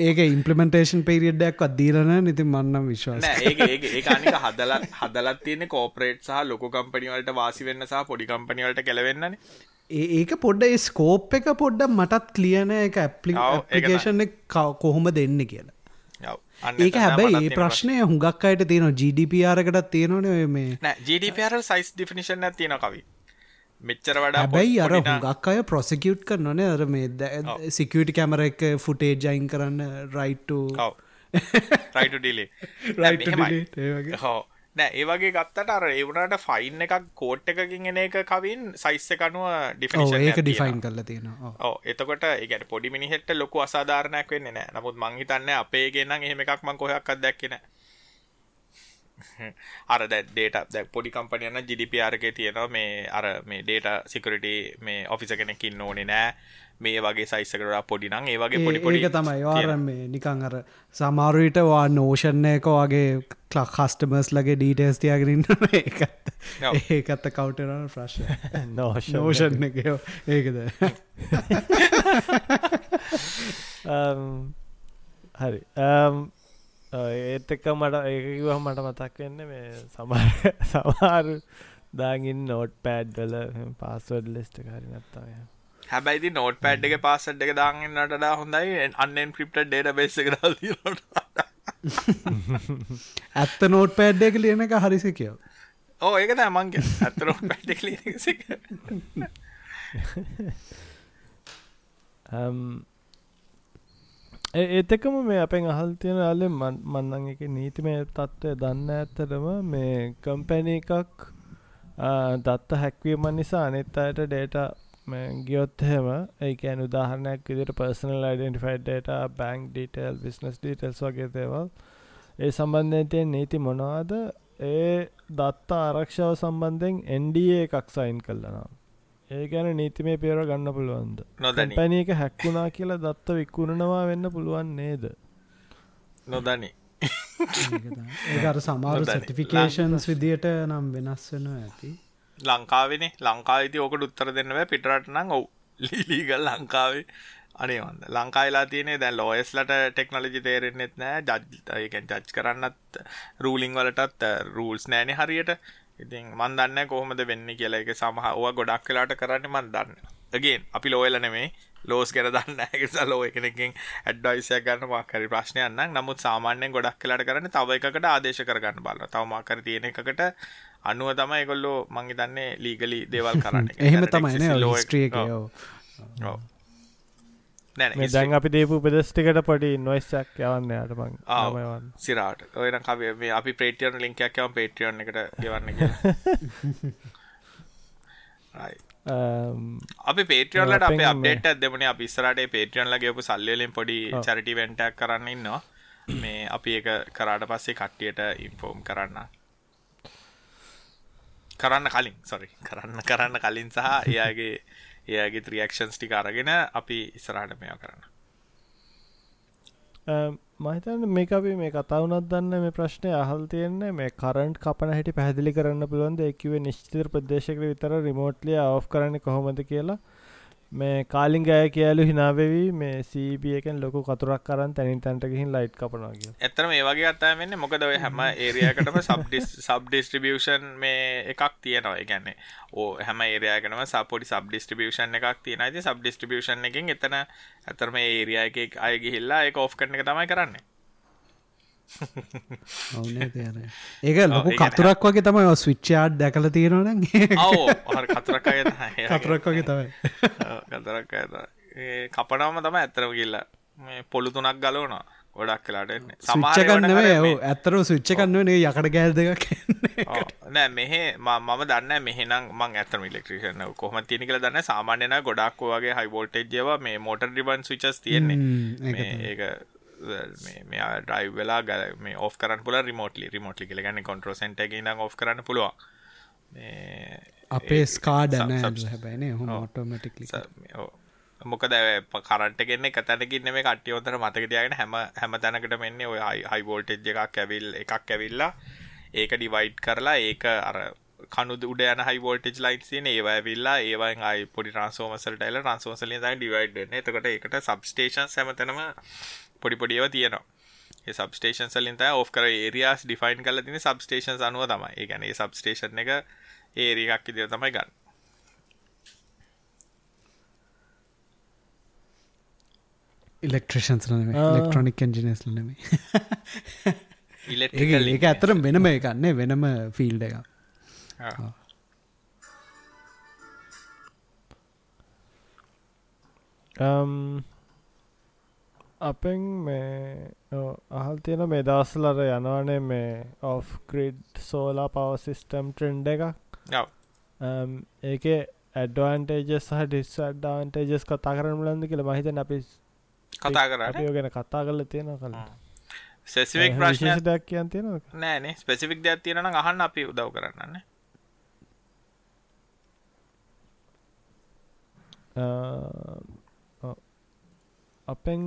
ඒක ඉම්පලිමෙන්ටේෂන් පේරියඩ්ඩක් අදීරන නිති මන්නම් විශ්වාස ඒ අනික හදල හදලත් තියෙන කෝපරේට් සහ ලොක කම්පනිවලට වාසි වෙන්න සහ පොඩි කම්පනිවලට කෙලවෙන්නන ඒක පොඩ්ඩ ස්කෝප් එක පොඩ්ඩ මටත් කලියන එක ඇප්ලිකේෂන් කොහොම දෙන්න කියලා. ඒක හැබැයි ඒ ප්‍රශ්නය හුඟක් අයට තියෙන GDPRකටත් තියෙනවන මේ GDPR සයිස් ඩිෆිනිශන් තියෙන කවී. මෙච්චර වඩා බැයි අර හුඟක් අය ප්‍රොසිකියුට් කරනනේ අර මේ සිකවිටි කැමර එක ෆුටේ ජයින් කරන්න රයිට් රයිට ඩිලේ හෝ නෑ ඒවගේ ගත්තට අර ඒවුණට ෆයින් එකක් කෝට් එකකින් එන එක කවින් සයිස්ස කනුව ඩිෆිනිෂන් ඒක ඩිෆයින් කරලා තියෙනවා. ඕ එතකොට ඒගැන පොඩි මිනිහෙට ලොකු අසාධාරණයක් වෙන්න නෑ. නමුත් මංහිතන්න අපේ ගෙන්න්න එහෙම එකක් මං කොහයක් අදැක්කෙන අර ඩේට දැ පොඩි කම්පනයන්න ජිඩිපියාරක තියෙනවා. මේ අර මේ ඩේට සිකරට මේ ඔෆිස කෙනෙකින් ඕනේ නෑ. මේ වගේ සයිස්සකට පොඩි නං ඒ වගේ පොඩි පොඩි තමයි. වාර මේ නිකං අර සමාරුවිට වා නෝෂණයක වගේ කලක් කස්ටමර්ස් ලගේ ඩීටස් තියාගරන්න ඒකත් ඒකත්ත කවටරන ප්‍රශ් නෝෂණ එකෝ. ඒකද? හරි ඒත් එක්ක මට ඒකිව මට මතක් වෙන්න මේ සමර සමාරු දාගින් නෝට් පෑඩ්වල පාස්වඩ් ලෙස්ට කරි නත්තාය හැබැයිති නෝට පැඩ් එක පාසට් එක දාගන්නටඩා හොඳයි. අන්නෙන් ක්‍රිප්ට ඩේට බේස කරට ඇත්ත නෝට් පැඩ් එක ලියන එක හරිස කියෝ ඕ ඒක මංගේ ඇත්ත නෝට් පැඩ් එක ලිය ඒතකම මේ අපෙන් අහල් තියෙන අල්ලෙ මන්නන් එක නීතිමය තත්ත්වය දන්න ඇත්තරම මේ කම්පැන එකක් දත්ත හැක්වීම නිසා අනිත් අයට ඩේට ගියොත් හෙම ඒකැන උදාහරණයක් විදිට personal identified data bank detail business details වගේ දේවල්. ඒ සම්බන්ධයෙන් නීති මොනවාද? ඒ දත්තා ආරක්ෂාව සම්බන්ධයෙන් NDA එකක් සයින් කල්ලනම් ඒ ගැන නීතිමේ පේර ගන්න පුළුවන්ද? නොදැන. එක හැක්වුණා කියලා දත්ත වික්කුණනවා වෙන්න පුළුවන් නේද? නොදනි. ඒකර සමාරු සටිෆිකේෂන්ස් විදියට නම් වෙනස් වෙන ඇති. ලංකාවෙන. ලංකාවිති ඕකට උත්තර දෙන්නව පිටරට නම් ඔවු. ලීලීගල් ලංකාවේ අනේවන්න ලංකායිලා තියනේ දැන් ලෝයස්ලට ටෙක්නොලජි තේරෙන්නෙත් නෑ. ජජ්කන් ජජ් කරන්නත් රූලිං වලටත් රූල්ස් නෑනෙ හරියට ඉතින් මන් දන්න කොහොමද වෙන්න කියලා. එක සමහ ඕව ගොඩක් කලාට කරන්න මන් දන්න ගෙන් අපි ලෝයල නෙමේ ලෝස් කර දන්න ඇකිසා ලෝ එකනකින් ඇඩ්ඩයිසයක් ගන්න මාකරි ප්‍රශ්නයන්න නමුත් සාමාන්‍යයෙන් ගොඩක් කලාට කරන්න තව එකකට ආදේශ කරගන්න බල තවමාකර තියෙන එකකට අනුව තමයි එකොල්ලෝ මංගි දන්නේ ලීගලි දේවල් කරන්න. එහෙම තමයි ලෝස්ට්‍රියක දැන් අපි දේපු පෙදස්ටිකට පටි නොයිස්සක් යවන්න යට මං සිරාට. ඔයන කවේ මේ අපි ප්‍රේටියන් ලින්කයක් යවම් පේටියන් එකට යවන්න අපි පේටියන්ලට අප අපේට ඇදමන අපි ස්රට පේටියන්ල ගේපු සල්ලලින් පොඩි චරිටි වෙන්ටක් කරන්න ඉන්නවා. මේ අපි එක කරාට පස්සේ කට්ටියට ඉන්ෆෝම් කරන්න. කරන්න කලින්. සොරි කරන්න කරන්න කලින් සහ එයාගේ එයාගේ ත්‍රියක්ෂන්ස් ටික අරගෙන අපි ඉස්සරහට මෙයා කරන්න. මහිතන්න මේ අපි මේ කතාවනත් දන්න මේ ප්‍රශ්නය අහල් තියෙන්නේ මේ කරන්ට් කපන හැටි පැහදිලි කරන්න පුළුවන්ද? එකිවේ නිශ්චිතර ප්‍රදේශක විතර රිමෝට්ලිය ඔෆ් කරන්න කොහොමද කියලා. මේ කාලින් ගය කියලු හිනාවෙවී. මේ සීබියකෙන් ලොකු කතුරක් කරන් තැනින් තැන්ට ගහින් ලයිට් කපනවා කිය ඇතරම ඒ වගේ අත්තා වෙන්න මොකද ඔය හැම ඒරයකටම සබ් ඩිස්ට්‍රිබියෂන් මේ එකක් තියෙනවා. ගැන්නේ ඕ හැම ඒරයාගෙනම සපොඩි සබ් ඩිස්ට්‍රිබියෂන් එකක් තියෙන ති සබ් ඩිස්ට්‍රිබියෂන් එකින් එතන ඇතරම ඒරයා එක අයගිහිල්ලා එක ඔෆ් කරන එක තමයි කරන්නේ ඒක ලොකු කතුරක් වගේ තමයි ස්විච්චාඩ් දැකල තියෙනවන කතුරක් කතුරක් වගේ තමයි. කතරක් කපනවම තම ඇත්තරම කියල්ලා මේ පොළු තුනක් ගලවනවා ගොඩක් කලාට සමාචකන්නව ඇත්තර සුච්ච කන්නවනේ යකට ගෑල් දෙක නෑ මෙහ මම දන්න මෙහනම් මං ඇතම ඉලෙක්ට්‍රිෂන කොහම තිනි කල දන්න සාමාන්‍යන ගොඩක් වගේ හයිබෝල්ටේජ්යව මේ මෝටර් රිබන් සුචස් තියෙන්නේ. ඒක මේ ඩයි් වෙලා ගල මේ ඔෆ් කරන්න පුල රිමෝටලි රිමෝටලි කියල. ගන්න කොන්ට්‍රෝ සෙන්ට න ඔ් කරන්න පුළුවන්. අපේ ස්කාඩ හැබැන ඔටෝමටික් මොකද කරට ගෙන්න කතැනකින්න මේ කට්ටියෝතර මතකටයගෙන හැම හැම තැනකට මෙන්නේ ඔය හයිබෝල්ටෙජ් එකක් ඇවිල් එකක් ඇවිල්ලා ඒක ඩිවයිඩ් කරලා ඒක අර කනුද උඩ යන හයිවෝල්ටෙජ් ලයිට් තියෙන ඒවා ඇවිල්ලා ඒවායින් ආයි පොඩි වලින් තමයි ඩිවයිඩ්. එතකොට ඒකට සබ්ස්ටේෂන්ස් හැමතැනම පොඩි පොඩිව තියෙනවා. ඒ සබස්ටේෂන් සලින් තයි ඔෆ් කර ඒරියස් ඩිෆයින් කල තින සබස්ටේෂන් අනුව තමයි. ඒ ගැන සබස්ටේෂන් එක ඒරිකක් ඉදිර තමයි ගන්න. ඉලෙක්ට්‍රෂන්ස් ඉලෙක්ට්‍රොනික් එන්ජිනස් ලනෙම ඒක ඇතරම් වෙනම එකන්නේ වෙනම ෆිල්ඩ එක um අපෙන් මේ අහල් තියෙන මේ දවස්සලර යනවනේ මේ off grid solar power system trend එකක්. ඒක ඇඩ්වාන්ටේජස් සහ ඩිස් අඩ්ඩාන්ටේජස් කතා කරන ලන්ද කියල මහිත අපි කතා කර ගැන කතා කරල තියෙන කල සෙසිවික් ප්‍රශ්න දක් කියන් තියෙන නෑනේ ස්පෙසිෆික් දෙයක් තියෙන අහන්න අපි උදව් කරන්න අපෙන්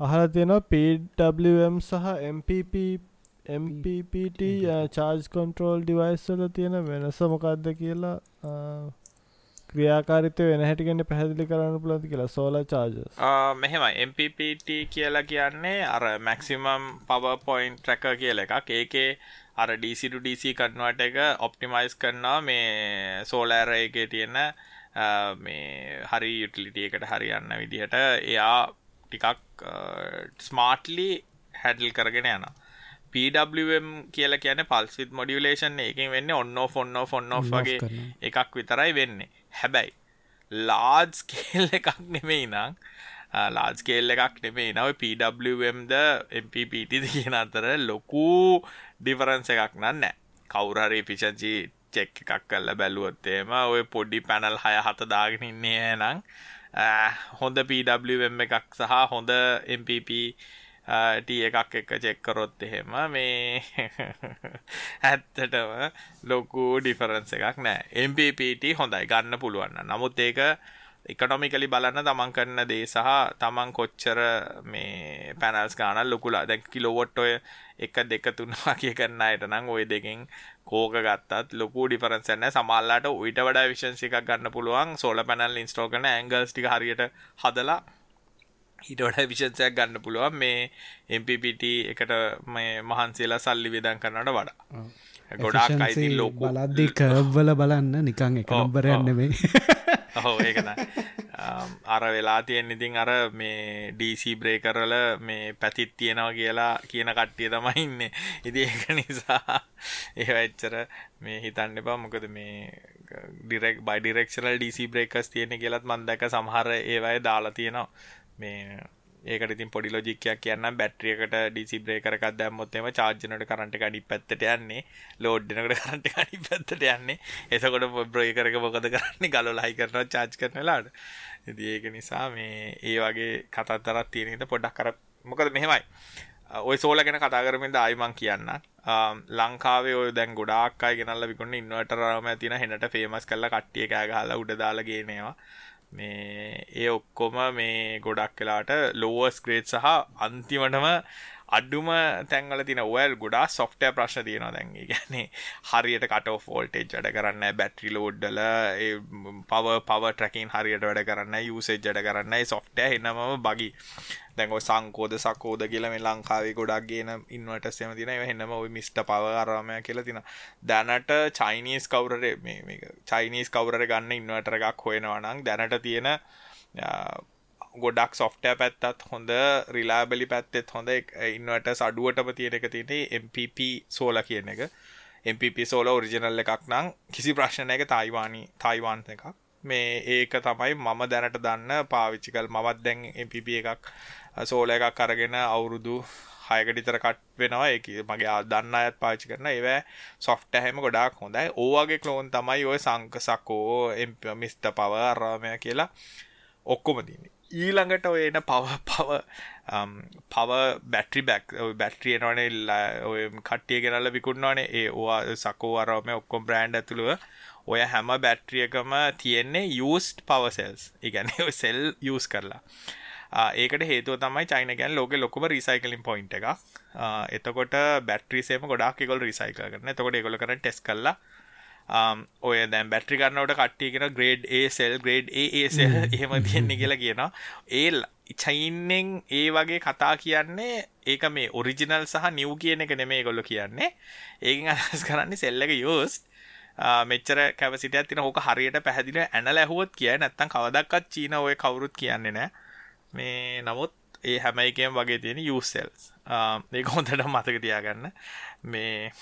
අහල තියෙනවා PWM සහ MPP MPPT චාර්ජ් කොන්ට්‍රෝල් ඩිවයිස්වල තියෙන වෙනස මොකක්ද කියලා ක්‍රියාකාරිතය වෙන හැටිගන්න පැහැදිලි කරන්න පුලති කියලා? සෝල චාර්ජ මෙහෙම MPPT කියලා කියන්නේ අර මැක්සිමම් පව පොයින්් ට්‍රැක කියල එකක්. ඒකේ අර DCට DC කටනවට එක ඔප්ටිමයිස් කරනවා මේ සෝලෑර එකේ තියෙන මේ හරි යුටිලිටිය එකට හරියන්න විදිහට එයා ටිකක් ස්මාර්ට්ලි හැඩල් කරගෙන යන PWM කියල කියන පල්සිත් මොඩියලේෂන් එකින් වෙන්න ඔන්න ෆොන්න ෆොන්න වගේ එකක් විතරයි වෙන්නේ. හැබැයි ලාජ් කේල් එකක් නෙමෙයි නං. ලාජ්කේල් එකක් නෙමේ නව PWMද MPPT කියන අතර ලොකු ඩිෆරන්ස එකක් නන්න කවුරහරි පිෂජී චෙක් එකක් කල්ල බැලුවොත්තේම ඔය පොඩි පැනල් හය හත දාගෙන ඉන්නේ නං හොඳ PWM එකක් සහ හොඳ MPP ටී එකක් එක චෙක්කරොත් එහෙම මේ ඇත්තටම ලොකු ඩිෆරන්ස එකක් නෑ. MPPට හොඳයි ගන්න පුළුවන්න නමුත් ඒක එකනොමිකලි බලන්න තමන් කරන දේ සහ තමන් කොච්චර මේ පැනල්ස් ගානල් ලොකුලා. දැක් කිලොවොට් ඔය එක දෙක තුන්වා කිය කරන්න අයට නම් ඔය දෙකින් කෝක ගත්තත් ලොකු ඩිෆරන්සන්න සමල්ලාට උයිට වඩා විශන්සි එකක් ගන්න පුළුවන්. සෝල පැනල් ඉන්ස්ටෝ කන ඇංගල්ස් ටික හරියට හදලා වඩා විශෂයක් ගන්න පුළුවන්. මේ MPPT එකට මේ මහන්සේලා සල්ලි විදන් කරනට වඩා. ගොඩක් අයිති ලෝක බලද්දි කර්වල බලන්න. නිකං එක නම්බරයන්න මේ හෝ ඒකන අර වෙලා තියෙන් ඉතින් අර මේ ඩීසි බ්‍රේකරල මේ පැතිත් තියෙනවා කියලා කියන කට්ටිය තමයි ඉන්න. ඉති ඒක නිසා ඒවච්චර මේ හිතන්න එපා. මොකද මේ ඩිරෙක් බයි ඩිරෙක්ෂනල් ඩීසි බ්‍රේකස් තියෙන කියලත් මන්දක සමහර ඒවයි දාලා තියෙනවා. මේ ඒකට ඉතින් පොඩි ලොජික්කයක් කියන්න බැට්‍රියකට ඩිසි බ්‍රේකරකක් දැම්මොත් එම චාර්ජනට කරන්ට් එක අනිත් පැත්තට යන්නේ. ලෝඩ් වෙනකොට කරන්ට් එක අනිත් පැත්තට යන්නේ. එතකොට බ්‍රේකර් එක මොකද කරන්නේ? ගලවලා හයි කරනවා චාර්ජ් කරන වෙලාවට ඉතින් ඒක නිසා මේ ඒ වගේ කතන්දරක් තියෙන ඉතින් පොඩ්ඩක් අර මොකද මෙහෙමයි. ඔය සෝල ගැන කතා කරමින්ද ආයි මං කියන්න ලංකාවේ ඔය දැන් ගොඩාක් අය ගෙනල්ලා විකුණන ඉන්වර්ටර් ආරම තියෙන හෙනට ෆේමස් කරලා කට්ටිය කෑ ගහලා උඩ දාලා ගේනවා. මේ ඒ ඔක්කොම මේ ගොඩක් වෙලාට ලෝවස් ග්‍රේඩ් සහ අන්තිමටම අඩුම තැන්වල තින ඔයල් ගොඩා සොෆ්ටය ප්‍රශ්න තියෙනවා දැන්. ගැන්නේ හරියට කට ෆෝල්ටේජ් වැඩ කරන්න බැට්‍රි ලෝඩ්ඩල පව පව ට්‍රකින් හරියට වැඩ කරන්න යුසේජ් ජඩ කරන්න සොෆ්ටය එන්නම බගි දැන් ඔය සංකෝද සකෝද කියලා මේ ලංකාවේ ගොඩක් ගේන ඉන්වර්ටර්ස් එහෙම තියෙනවා. ඒවා එන්නම ওই මිස්ටර් පවර් අරමය කියලා තියෙනවා. දැනට චයිනීස් කවුරරේ මේ මේක චයිනීස් කවුරර ගන්න ඉන්වර්ටර් එකක් හොයනවා නම් දැනට තියෙන ගොඩක් සොෆ්ටය පැත්තත් හොඳ රිලාබලි පැත්තෙත් හොඳ. ඉන්නවට සඩුවටම තියෙන එක තියෙන MPP සෝල කියන එක. MPP සෝල ඔරිජිනල් එකක් නම් කිසි ප්‍රශ්නය එක තයිවානි තයිවාන් එකක්. මේ ඒක තමයි මම දැනට දන්න පාවිච්චිකල් මවත් දැන් MPP එකක් සෝල එකක් අරගෙන අවුරුදු හයකටිතර කට් වෙනවා. එක මගේ දන්න අයත් පාචි කරන. ඒවෑ සොෆ්ට හැම ගොඩක් හොඳයි. ඕවගේ කලෝන් තමයි ඔය සංක සකෝ එම්ප මිස්ට පව අරාමය කියලා ඔක්කොම තින්නේ ඊළඟට ඔය එන පව පව පව බැට්‍රි බැක් බැට්‍රිය නොනේ ඔය කට්ටිය ගෙනල්ල විකුණවානේ ඒ ඕවා සකෝ අරම ඔක්කොම් බ්‍රෑන්් ඇතුළුව. ඔය හැම බැට්‍රියකම තියෙන්නේ යස්ට පවසෙල්ස් ඉගැන සෙල් යස් කරලා. ඒකට හේතුව තමයි චයින ගැන් ලෝක ලොකම රිසයිකලින් පොයින්් එක එතකොට බැට්‍රිසේම ගොඩක් කොල් රිසයිකල් කරන තකොට ගොල කර ටෙස් කරලා Um, ඔය දැන් බැට්‍රි ගන්නවට කට්ටියගෙන grade A cell grade A cell එහෙම තියෙන්නේ කියලා කියනවා. ඒ චයින්නෙන් ඒ වගේ කතා කියන්නේ ඒක මේ ඔරිජිනල් සහ නිව් කියන එක නෙමේ ගොල්ලො කියන්නේ. ඒකින් අදහස් කරන්නේ සෙල් එක යෝස් uh, මෙච්චර කැපසිටියක් තියෙන ඕක හරියට පැහැදිලිව ඇනලා ඇහුවොත් කියයි. නැත්තම් කවදාවත් චීන ඔය කවුරුත් කියන්නේ නැහැ. මේ නමුත් ඒ හැම එකෙම වගේ තියෙන යූස් සෙල්ස් ඒක හොඳට මතක තියාගන්න. මේ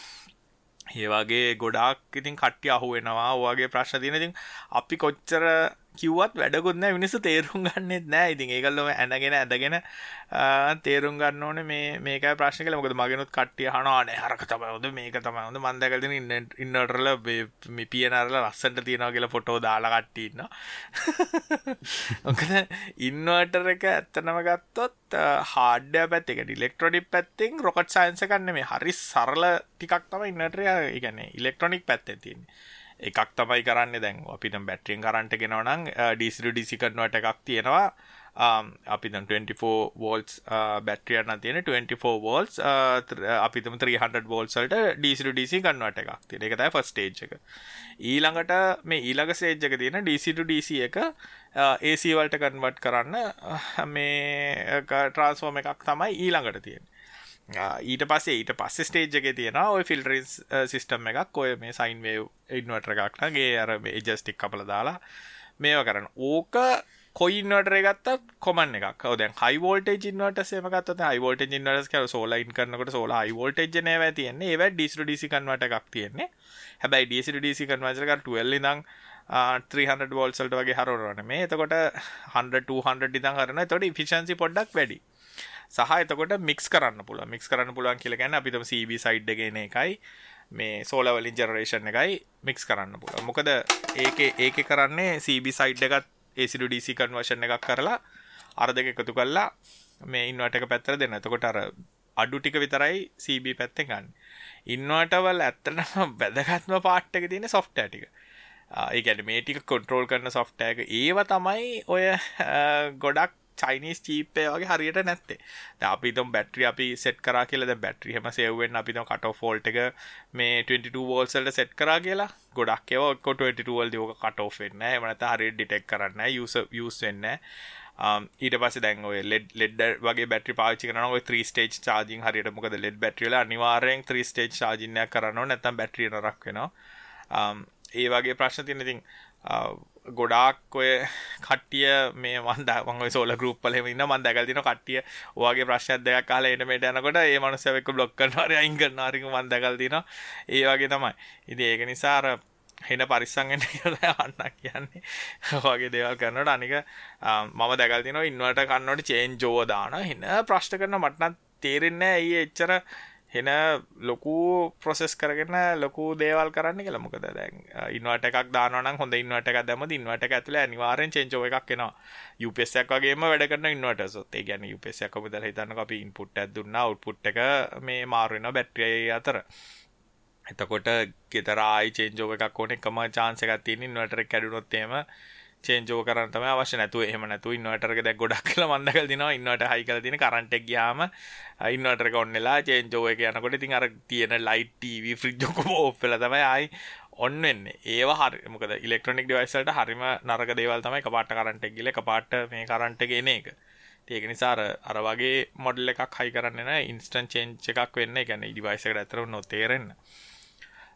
ඒ වගේ ගොඩාක් ඉතින් කට්ටිය අහුවෙනවා ඔයගේ ප්‍රශ්න තියෙන. ඉතින් අපි කොච්චර කිව්වත් වැඩකුත්න මිනිස්සු තේරුම් ගන්නෙත් නෑ ඉතින් ඒකල්ලොම ඇනගෙන ඇදගෙන තේරුම් ගන්න ඕන මේ මේක ප්‍රශ්න කල මොකද මගෙනුත් කට්ටිය හනවානේ හරක තමයිද මේක තමයිද මන්දකලතින ඉන්නටරල පියනරල රස්සට තියෙනවා කියලා ෆොටෝ දාලා කට්ටින්න ඔකද ඉන්නවටර එක ඇත්තනම ගත්තොත් හාඩ පැත්ත එක ඉලෙක්ට්‍රොඩික් පැත්තෙන් රොකට් සයින්ස කන්න මේ හරි සරල ටිකක් තම ඉන්නටරය ඉගැන ඉලෙක්ට්‍රොනික් පැත්තේ තියන්නේ. එකක් තමයි කරන්න දැන්. අපිට බැට්‍රියෙන් කරන්ට ගෙනවනම් ඩිසිරු ඩිසි කරනවට එකක් තියෙනවා. අපි 24 වෝල්ස් බැට්‍රියන්න තියෙන 24 වෝල්ස් අපිතම 300 වෝල්සල්ට ඩිසිරු ඩිසි කන්වට එකක් තියෙන එක තයි ෆස්ටේජ් එක. ඊළඟට මේ ඊළඟ සේජ්ජක තියෙන ඩිසිටු ඩිසි එක ඒසවල්ට කන්වට් කරන්න මේ ට්‍රන්ස්ෆෝර්ම එකක් තමයි ඊළඟට තියෙන ඊට පස්සේ ඊට පස්ස ස්ටේජ් එක තියෙන ඔය ෆිල්ටරිස් සිිස්ටම් එකක්. ඔය මේ සයින් වේ ඉන්වටර එකක්නගේ අර ඒජස්ටික් කපල දාලා මේව කරන්න. ඕක කොයින්වට ගත්ත කොමන් එක දැන් හයිවෝල්ට ඉන්නවට සේමකත් හයිවෝල්ට ඉන්නට කර සෝලයින් කරනකට සෝල හයිවෝල්ට නව තියන්නේ. ඒව ඩිස්ට ඩිසි කන්වට එකක් තියෙන්නේ. හැබයි ඩිසි ඩිසි කන්වචක ටල් දං 300 වෝල්සල්ට වගේ හරවරන මේ එතකොට 100 200 ඉදන් කරන තොට ෆිෂන්සි පොඩ්ඩක් වැඩි. සහ එතකොට මික්ස් කරන්න පුළ මික්ස් කරන්න පුළුවන් කියල ගැන්න අපිතම සබ සයිඩ් ගෙන එකයි මේ සෝලවලින් ජනරේෂන් එකයි මික්ස් කරන්න පුළ මොකද ඒක ඒක කරන්නේ සබ සයිඩ් එකත් ඒසිඩු ඩීසි කන්වර්ෂණ එකක් කරලා අර දෙක එකතු කල්ලා මේ ඉන්නවට එක පැත්තර දෙන්න එතකොට අර අඩු ටික විතරයි සබ පැත්තෙන් ගන්න. ඉන්නවටවල් ඇත්තටම වැදගත්ම පාට්ටක තියෙන සොෆ්ට ටික. ඒගැන මේ ටික කොන්ට්‍රෝල් කරන සොෆ්ටෑක ඒව තමයි ඔය ගොඩක් චයිනිස් චීපය වගේ හරියට නැත්තේ. අපිතම් බැට්‍රි අපි සෙට් කරා කියලද බැට්‍රි හම සෙවෙන් අපිතම කට ෆෝල්ට එක මේ 22 වෝල්සල්ට සෙට් කරා කියලා. ගොඩක් ඒව ඔක්කො 22වල් දෝක කට ෝෙන්න මනත හරි ඩිටෙක් කරන්න යුස යස් වෙන්න ඊට පස දැන් ඔය ලෙඩ් ලෙඩ් වගේ බැටි පාචි කරන ඔය 3 ස්ටේජ් චාජින් හරියට මොකද ලෙඩ් බැටරිල අනිවාරයෙන් 3 ස්ටේජ් චාජිනයක් කරන්න නැතම් බැටරිය නරක් වෙනවා. Um, ඒ වගේ ප්‍රශ්න තියන ඉතින් uh, ගොඩාක් ඔය කට්ටිය මේ මන්ද මං සෝල ගරුප්පල ඉන්න මන් දැකල්තින කට්ටිය ඔගේ ප්‍රශ්න දෙයක් කාල එනමට යනකොට ඒ මනුසයක බ්ලොක් කරනවාර අයිංග නාරික මන් දැකල්තින ඒ වගේ තමයි. ඉති ඒක නිසාර හෙන පරිස්සංගෙන අන්න කියන්නේ. වගේ දේවල් කරනට අනික මම දැකල්තින ඉන්නවට කන්නට චේන් ජෝදාන හෙන ප්‍රශ්ට කරන මටනත් තේරෙන්න ඇයි එච්චර හෙන ලොකු ප්‍රොසෙස් කරගෙන ලොකු දේවල් කරන්න කියලා. මොකද දැන් ඉන්වට එකක් දානවනම් හොඳ ඉන්වට එකක් දැම්මද ඉන්වට එක ඇතුලේ අනිවාර්යෙන් චේන්ජ් ඕව එකක් එනවා. UPS එකක් වගේම වැඩ කරන ඉන්වර්ටර්ස් ඔත් ඒ කියන්නේ UPS එකක් ඔබ දැන් හිතන්නකෝ අපි ඉන්පුට් එකක් දුන්නා අවුට්පුට් එක මේ මාරු වෙනවා බැටරිය අතර. එතකොට ගෙදර ආයි චේන්ජ් ඕව එකක් ඕනේ එකම chance එකක් තියෙන ඉන්වර්ටර් එක කැඩුනොත් එහෙම චේන්ජෝ කරන්න තමයි අවශ්‍ය නැතුව. එහෙම නැතුව ඉන්වර්ටර් එක දැන් ගොඩක් කියලා මම දැකලා දිනවා. ඉන්වර්ටර් හයි කරලා තියෙන කරන්ට් එක ගියාම ඉන්වර්ටර් එක ඔන් වෙලා චේන්ජෝ එක යනකොට ඉතින් අර තියෙන ලයිට් ටීවී ෆ්‍රිජ් ඔක්කොම ඕෆ් වෙලා තමයි ආයි ඔන් වෙන්නේ. ඒවා හරි මොකද ඉලෙක්ට්‍රොනික ඩිවයිස් වලට හරිම නරක දේවල් තමයි කපාට කරන්ට් එක ගිහලා කපාට මේ කරන්ට් එක එන එක. ඒක නිසා අර අර වගේ මොඩල් එකක් හයි කරන්නේ නැහැ. ඉන්ස්ටන්ට් චේන්ජ් එකක් වෙන්නේ. ඒ කියන්නේ ඩිවයිස් එකට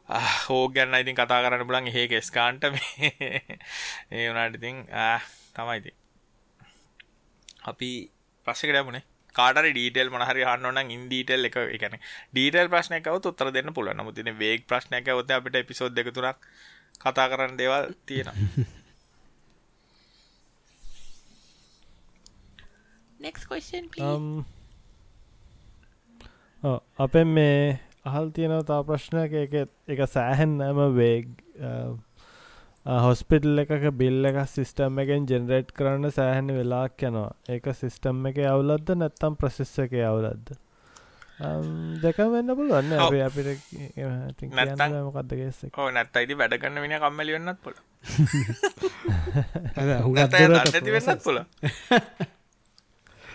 හෝ ගැන්න ඉතින් කතා කරන්න පුලන් ඒ කෙස්කාන්ට මේ ඒ වනාට ඉතින් තමයිති අපි ප්‍රශ්කට මුණේ කාට ඩීටල් මනහරි හන්නන ඉන්ඩීටල් එක එකන ඩීටල් ප්‍රශ්නයකව උත්තර දෙන්න පුල නමුතින වේක් ප්‍රශ්නයක ඔත අපිට එපිසෝද් දෙකතුරක් කතා කරන්න දේවල් තියෙන um, අපෙන් මේ අහල් තියෙනව තා ප්‍රශ්නයක. එක එක සෑහෙන්නම වේග හොස්පිටල් එකක බිල්ල එක සිිස්ටම් එකෙන් ජෙනරේට් කරන්න සෑහෙන වෙලාක් යනවා. ඒක සිිස්ටම් එක අවුලද්ද නැත්තම් ප්‍රසෙස්ස එක අවුලද්ද දෙක වෙන්න පුළුවන්න අප අපිට මොකක්ද ගෙස්ස ඕ නැත්ත අයිති වැඩගන්න වෙන කම්මලි වෙන්නත් පුල වෙන්නත් පුල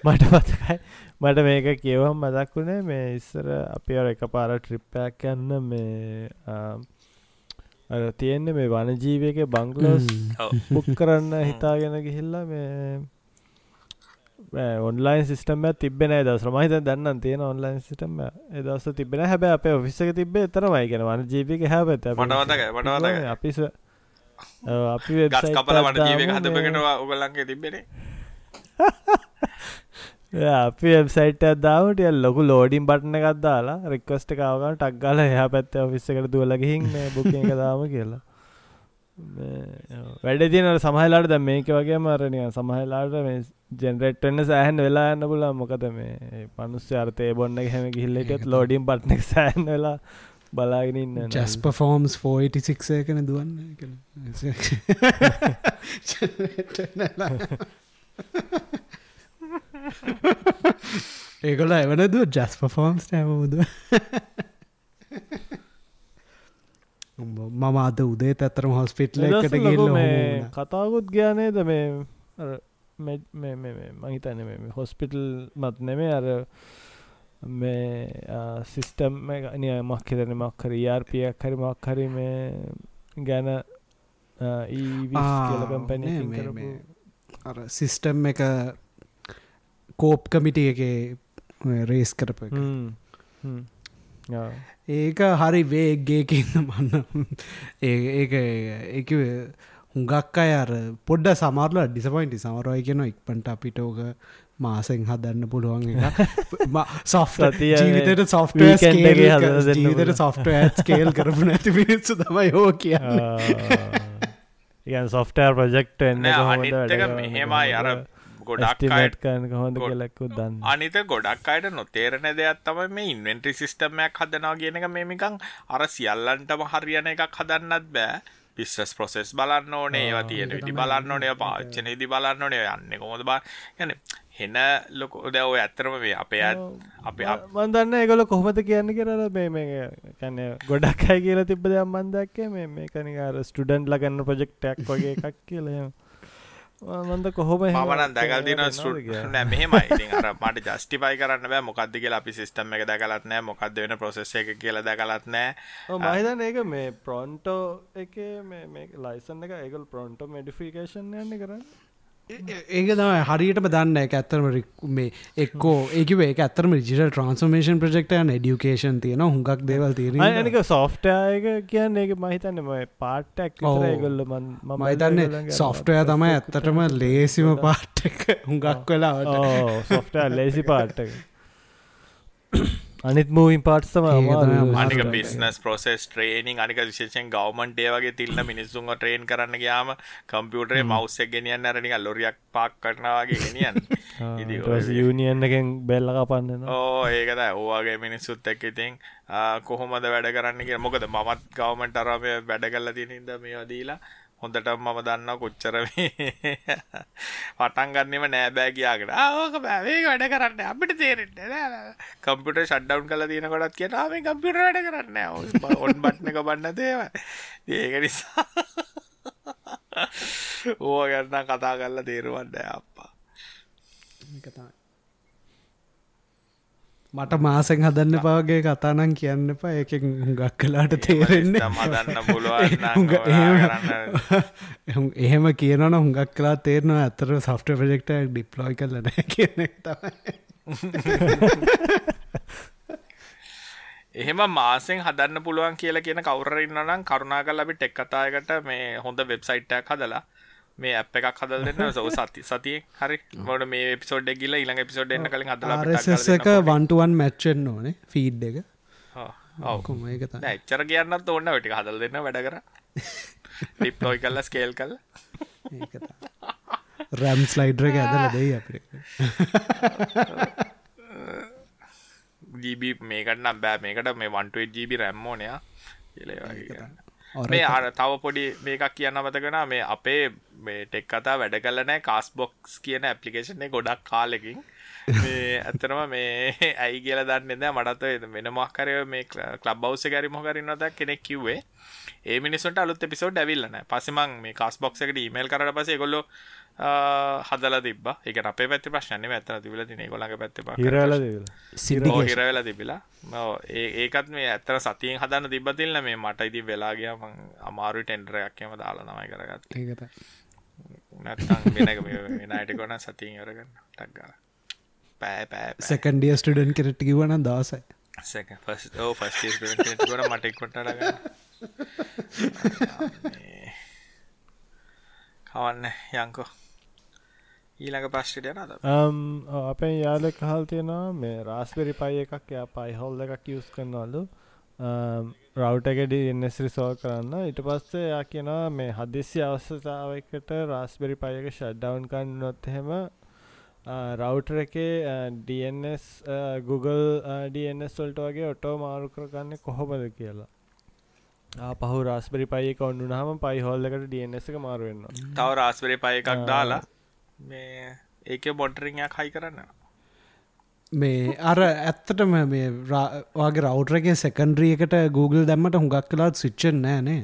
මට පතකයි මට මේක කියවම් මදක් වුණේ මේ ඉස්සර අපි අර එක පාර ට්‍රිප්පයක් යන්න මේ තියෙන්නේ මේ වනජීවයක බංගලෝස් පුක් කරන්න හිතාගෙන ගිහිල්ලා මේ ඔන්ලයින් සිිටම තිබෙන දස මහිත දන්න තියෙන ඔන්ලයින් සිටම දස තිබෙන හැබ අප ඔෆිස්සක තිබේ තරමයි ගෙන වන ජීවික හැබත අපි අපි කපල වන ජීවක හදපගෙනවා ඔගලන්ගේ තිබෙන අපි වෙබ්සයිට් අදාවට ලොකු ලෝඩින් බට්න එකක් දාලා රික්වස්ට කාවගන ටක්ගල එහ පැත්ත ඔෆිස්සකට දුවලගහින් බුක එක දාම කියලා. වැඩ තියනට සමහලාට ද මේක වගේ මරණය සමහලාට මේ ජෙනරෙට්න්න සෑහන් වෙලා යන්න පුලා මොකද මේ පනුස්්‍ය අර්තය බොන්න හැම කිහිල්ලටත් ලෝඩිම් පට්නෙක් සෑන් වෙලා බලාගෙන ඉන්න ජැස් පෆෝම්ස් 486 කන දුවන්න ඒකොල එවනද ජස් පෆෝම්ස් නෑමමුද මම අද උදේ ඇතරම හොස්පිටල එකට ගිල්ල කතාකුත් ගානේද මේ මහිතන හොස්පිටල් මත් නෙමේ අර මේ සිිස්ටම් නිය මක් හිතන මක්කර යාර්පියක් හරි මක් හරි මේ ගැන ඊකම්පැන අර සිිස්ටම් එක කෝප් කමිටිය එක රේස් කරප ඒක හරි වේගේකින්න මන්න ඒ එක හුඟක් අය අර පොඩ්ඩ සමාරල ඩිසපයින්ටි සමරයි කියෙන ඉක්පට අපිටෝක මාසෙන් හදන්න පුළුවන් ජීවිතයට සොෆ්ට ජීවිතට සොෆ්ට ස්කේල් කරපු නැති පිනිස්සු තම යෝ කිය සොෆ්ටර් ප්‍රජෙක්ට එන්න මෙහෙමයි. අර ගොඩක් කෙලෙක්කු දන්න. අනිත ගොඩක් අයට නොතේරණ දෙයක් තම මේ ඉන්වෙන්ට්‍රි සිිස්ටමයක් හදනවා කියන එක. මේමිකං අර සියල්ලන්ටම හරියන එකක් හදන්නත් බෑ. පිස්සස් ප්‍රොසෙස් බලන්න ඕනේ ඒවා තියෙන විටි බලන්න ඕනේ පාච්චනේදි බලන්න ඕනේ යන්න කොමද බා ගැන හෙන ලොක දැව ඇත්තරම වේ අපේ අපේ මන්දන්න ඒගොල කොහොමත කියන්න කරල කැන ගොඩක් අයි කියලා තිබ දෙයක් මන්දක්කේ මේ මේ කනිකාර ස්ටඩන්ට් ලගන්න ප්‍රජෙක්්ටක් වගේ එකක් කියලම මන්ද කොහොම මන දැකල් දින නෑ මෙහෙමයි. අර මට ජස්ටිපයි කරන්න බෑ මොකක්ද කියලා අපි සිස්ටම් එක දැකලත් නෑ මොකක්ද වෙන ප්‍රොසෙස් එක කියලා දැකලත් නෑ. මහිතන ඒක මේ ප්‍රොන්ටෝ එක මේ ලයිසන් එක ඒකල් ප්‍රොන්ටෝ මෙඩිෆිකේෂන් යන්න කරන්න ඒක තම හරියටම දන්න එක ඇත්තරම මේ එක්කෝ ඒකව ඒ ඇතරම ජිට ට්‍රන්ස්මේෂන් ප්‍රජෙක්ටයන් ඩියුකේෂන් තියෙන හුඟක් දේවල් තීර නික සෝෆ්ටයක කියන්න ඒක මහිතන්න ම පාට්ටක් ගොල්ල මහිතන්න සොෆ්ටය තමයි ඇත්තටම ලේසිම පාට්ටක හුඟක් වෙලා සොෆ්ට ලේසි පාට්ටක අනිත් මූවින් පාට්සම අනික බිස්නස් ප්‍රොසෙස් ට්‍රේනිං අනික විශේෂෙන් ගවමන්ටේ වගේ තිල්න්න මිනිස්සුන්ව ට්‍රේන් කරන්න ගයාම කම්පියුටරේ මවස්සක් ගෙනියන්න අරනික ලොරියක් පාක් කරනවාගේ ගෙනියන් යනියන්නකෙන් බෙල්ල කපන්න ඕ ඒකද ඕවාගේ මිනිස්සුත් එක් ඉතින් කොහොමද වැඩ කරන්න? කිය මොකද මත් ගවමට අරමය වැඩ කල්ල තිනින්ද මේ දීලා හොඳට මම දන්න කොච්චර පටන් ගන්නෙම නෑ බෑ කියාගෙන. ආක බෑවේක වැඩ කරන්න අපිට තේරෙන්න කම්පියුටර් ෂට්ඩවුන් කරලා තියෙන කොටත් කියනවා. මේ කම්පියුටර් වැඩ කරන්නේ නැහැ ඔන් බටන් එක බන්න දේව ඒක නිසා ඕවා ගැන කතා කරලා තේරුම් ගන්න අප්පා. ඒක තමයි. මට මාසෙන් හදන්න පාගේ කතානං කියන්න එපා. ඒක හුඟක් කලාට තේරෙන්නේ එහෙම කියනන හුඟක් කලා තේරනවා ඇතර සොෆ්ට ප්‍රජෙක්ට ඩිප්ලෝයි කරලන කියන එහෙම මාසෙන් හදන්න පුළුවන් කියලා කියන කවුරරන්න නම් කරුණා කල් අපි ටෙක් කතායකට මේ හොඳ වෙබ්සයිට්ටක් හදලා මේ අප එකක් හදල් දෙන්න. සෝ සති සතිය හරි. මොට මේ පිසෝඩ් ගිල ඉළඟ පිසෝඩ් එන්න කලින් හද එක වන්ටුවන් මැච්චෙන් ඕනේ ෆීඩ් එක. ඔවකුම ඒක එච්චර කියන්නත් ඕන්න වැටි හදල් දෙන්න වැඩ කර. ලිප්ලෝයි කල්ල ස්කේල් කල් රැම් ස්ලයිඩ්‍ර එක ඇදල දෙයි අප ජීබ මේකට නම් බෑ. මේකට මේ වන්ටුව ජීබි රැම්මෝනයා කියලේ වගේ මේ අර තව පොඩි මේකක් කියන්න මතකෙන මේ අපේ මේ ටෙක් කතා වැඩ කලනෑ කාස් බොක්ස් කියන ඇපලිකේෂන ගොඩක් කාලෙකින්. මේ ඇත්තනම මේ ඇයි කියල දන්න ද මටත් වෙන මක්කරය මේ කලබ් බවස ගැරි මොකරන්නද කෙනෙක් කිව්වේ. ඒ මිනිසට අලුත් පිසෝඩ් ඇවිල්ලන පසමං මේ කාස් බොක්ස එකට ඊමේල් කරට පසේ ගොල්ලෝ හදල තිබ එක අපේ පැති ප්‍රශ්න ඇතන තිබල තින ගොලඟ පැත්ත හිරවෙලා තිබිලා. ඒකත් මේ ඇත්තර සතියෙන් හදන්න තිබතිල්ල මේ මට ඉති වෙලාගිය අමාරු ටෙන්ඩරයක් කියම දාලා නමයි කරගත් වෙනක වෙනයට ගොන සතියෙන් යරගන්න ටක්ගල පෑ සකන්ඩිය ස්ටඩන් කෙරට කිවන දසයි ගොන මටෙක්කොට කවන්න යංකෝ ඊළඟ ප්‍රශ්ට යනද අපේ යාල කහල් තියෙනවා මේ රාස්පෙරි පයි එකක් යා පයිහොල් එකක් යස් කරනවලු. රවට් එක ඩස් රිසෝල් කරන්න. ඉට පස්සේ යා කියනවා මේ හදිසි අවස්ථතාවකට රස්බෙරි පයක ෂඩ්ඩවන් කන්න නොත්හෙම රවටර එකේ DNS Google DNS වල්ට වගේ ඔටෝ මාරු කරගන්න කොහොමද කියලා. පහු රස්බරි පයික ඔන්නු හම පයිහොල්ලකට DNS එක මාරුවෙන්න තව රස්බරි පය එකක් දාලා මේ ඒක බොඩ්රිංයක් හයි කරන්න. මේ අර ඇත්තටම මේ වගේ රවටරගේ සෙකන්ඩ්‍රියකට Google දැම්මට හුඟක් කලාත් සිච්චන් නෑනේ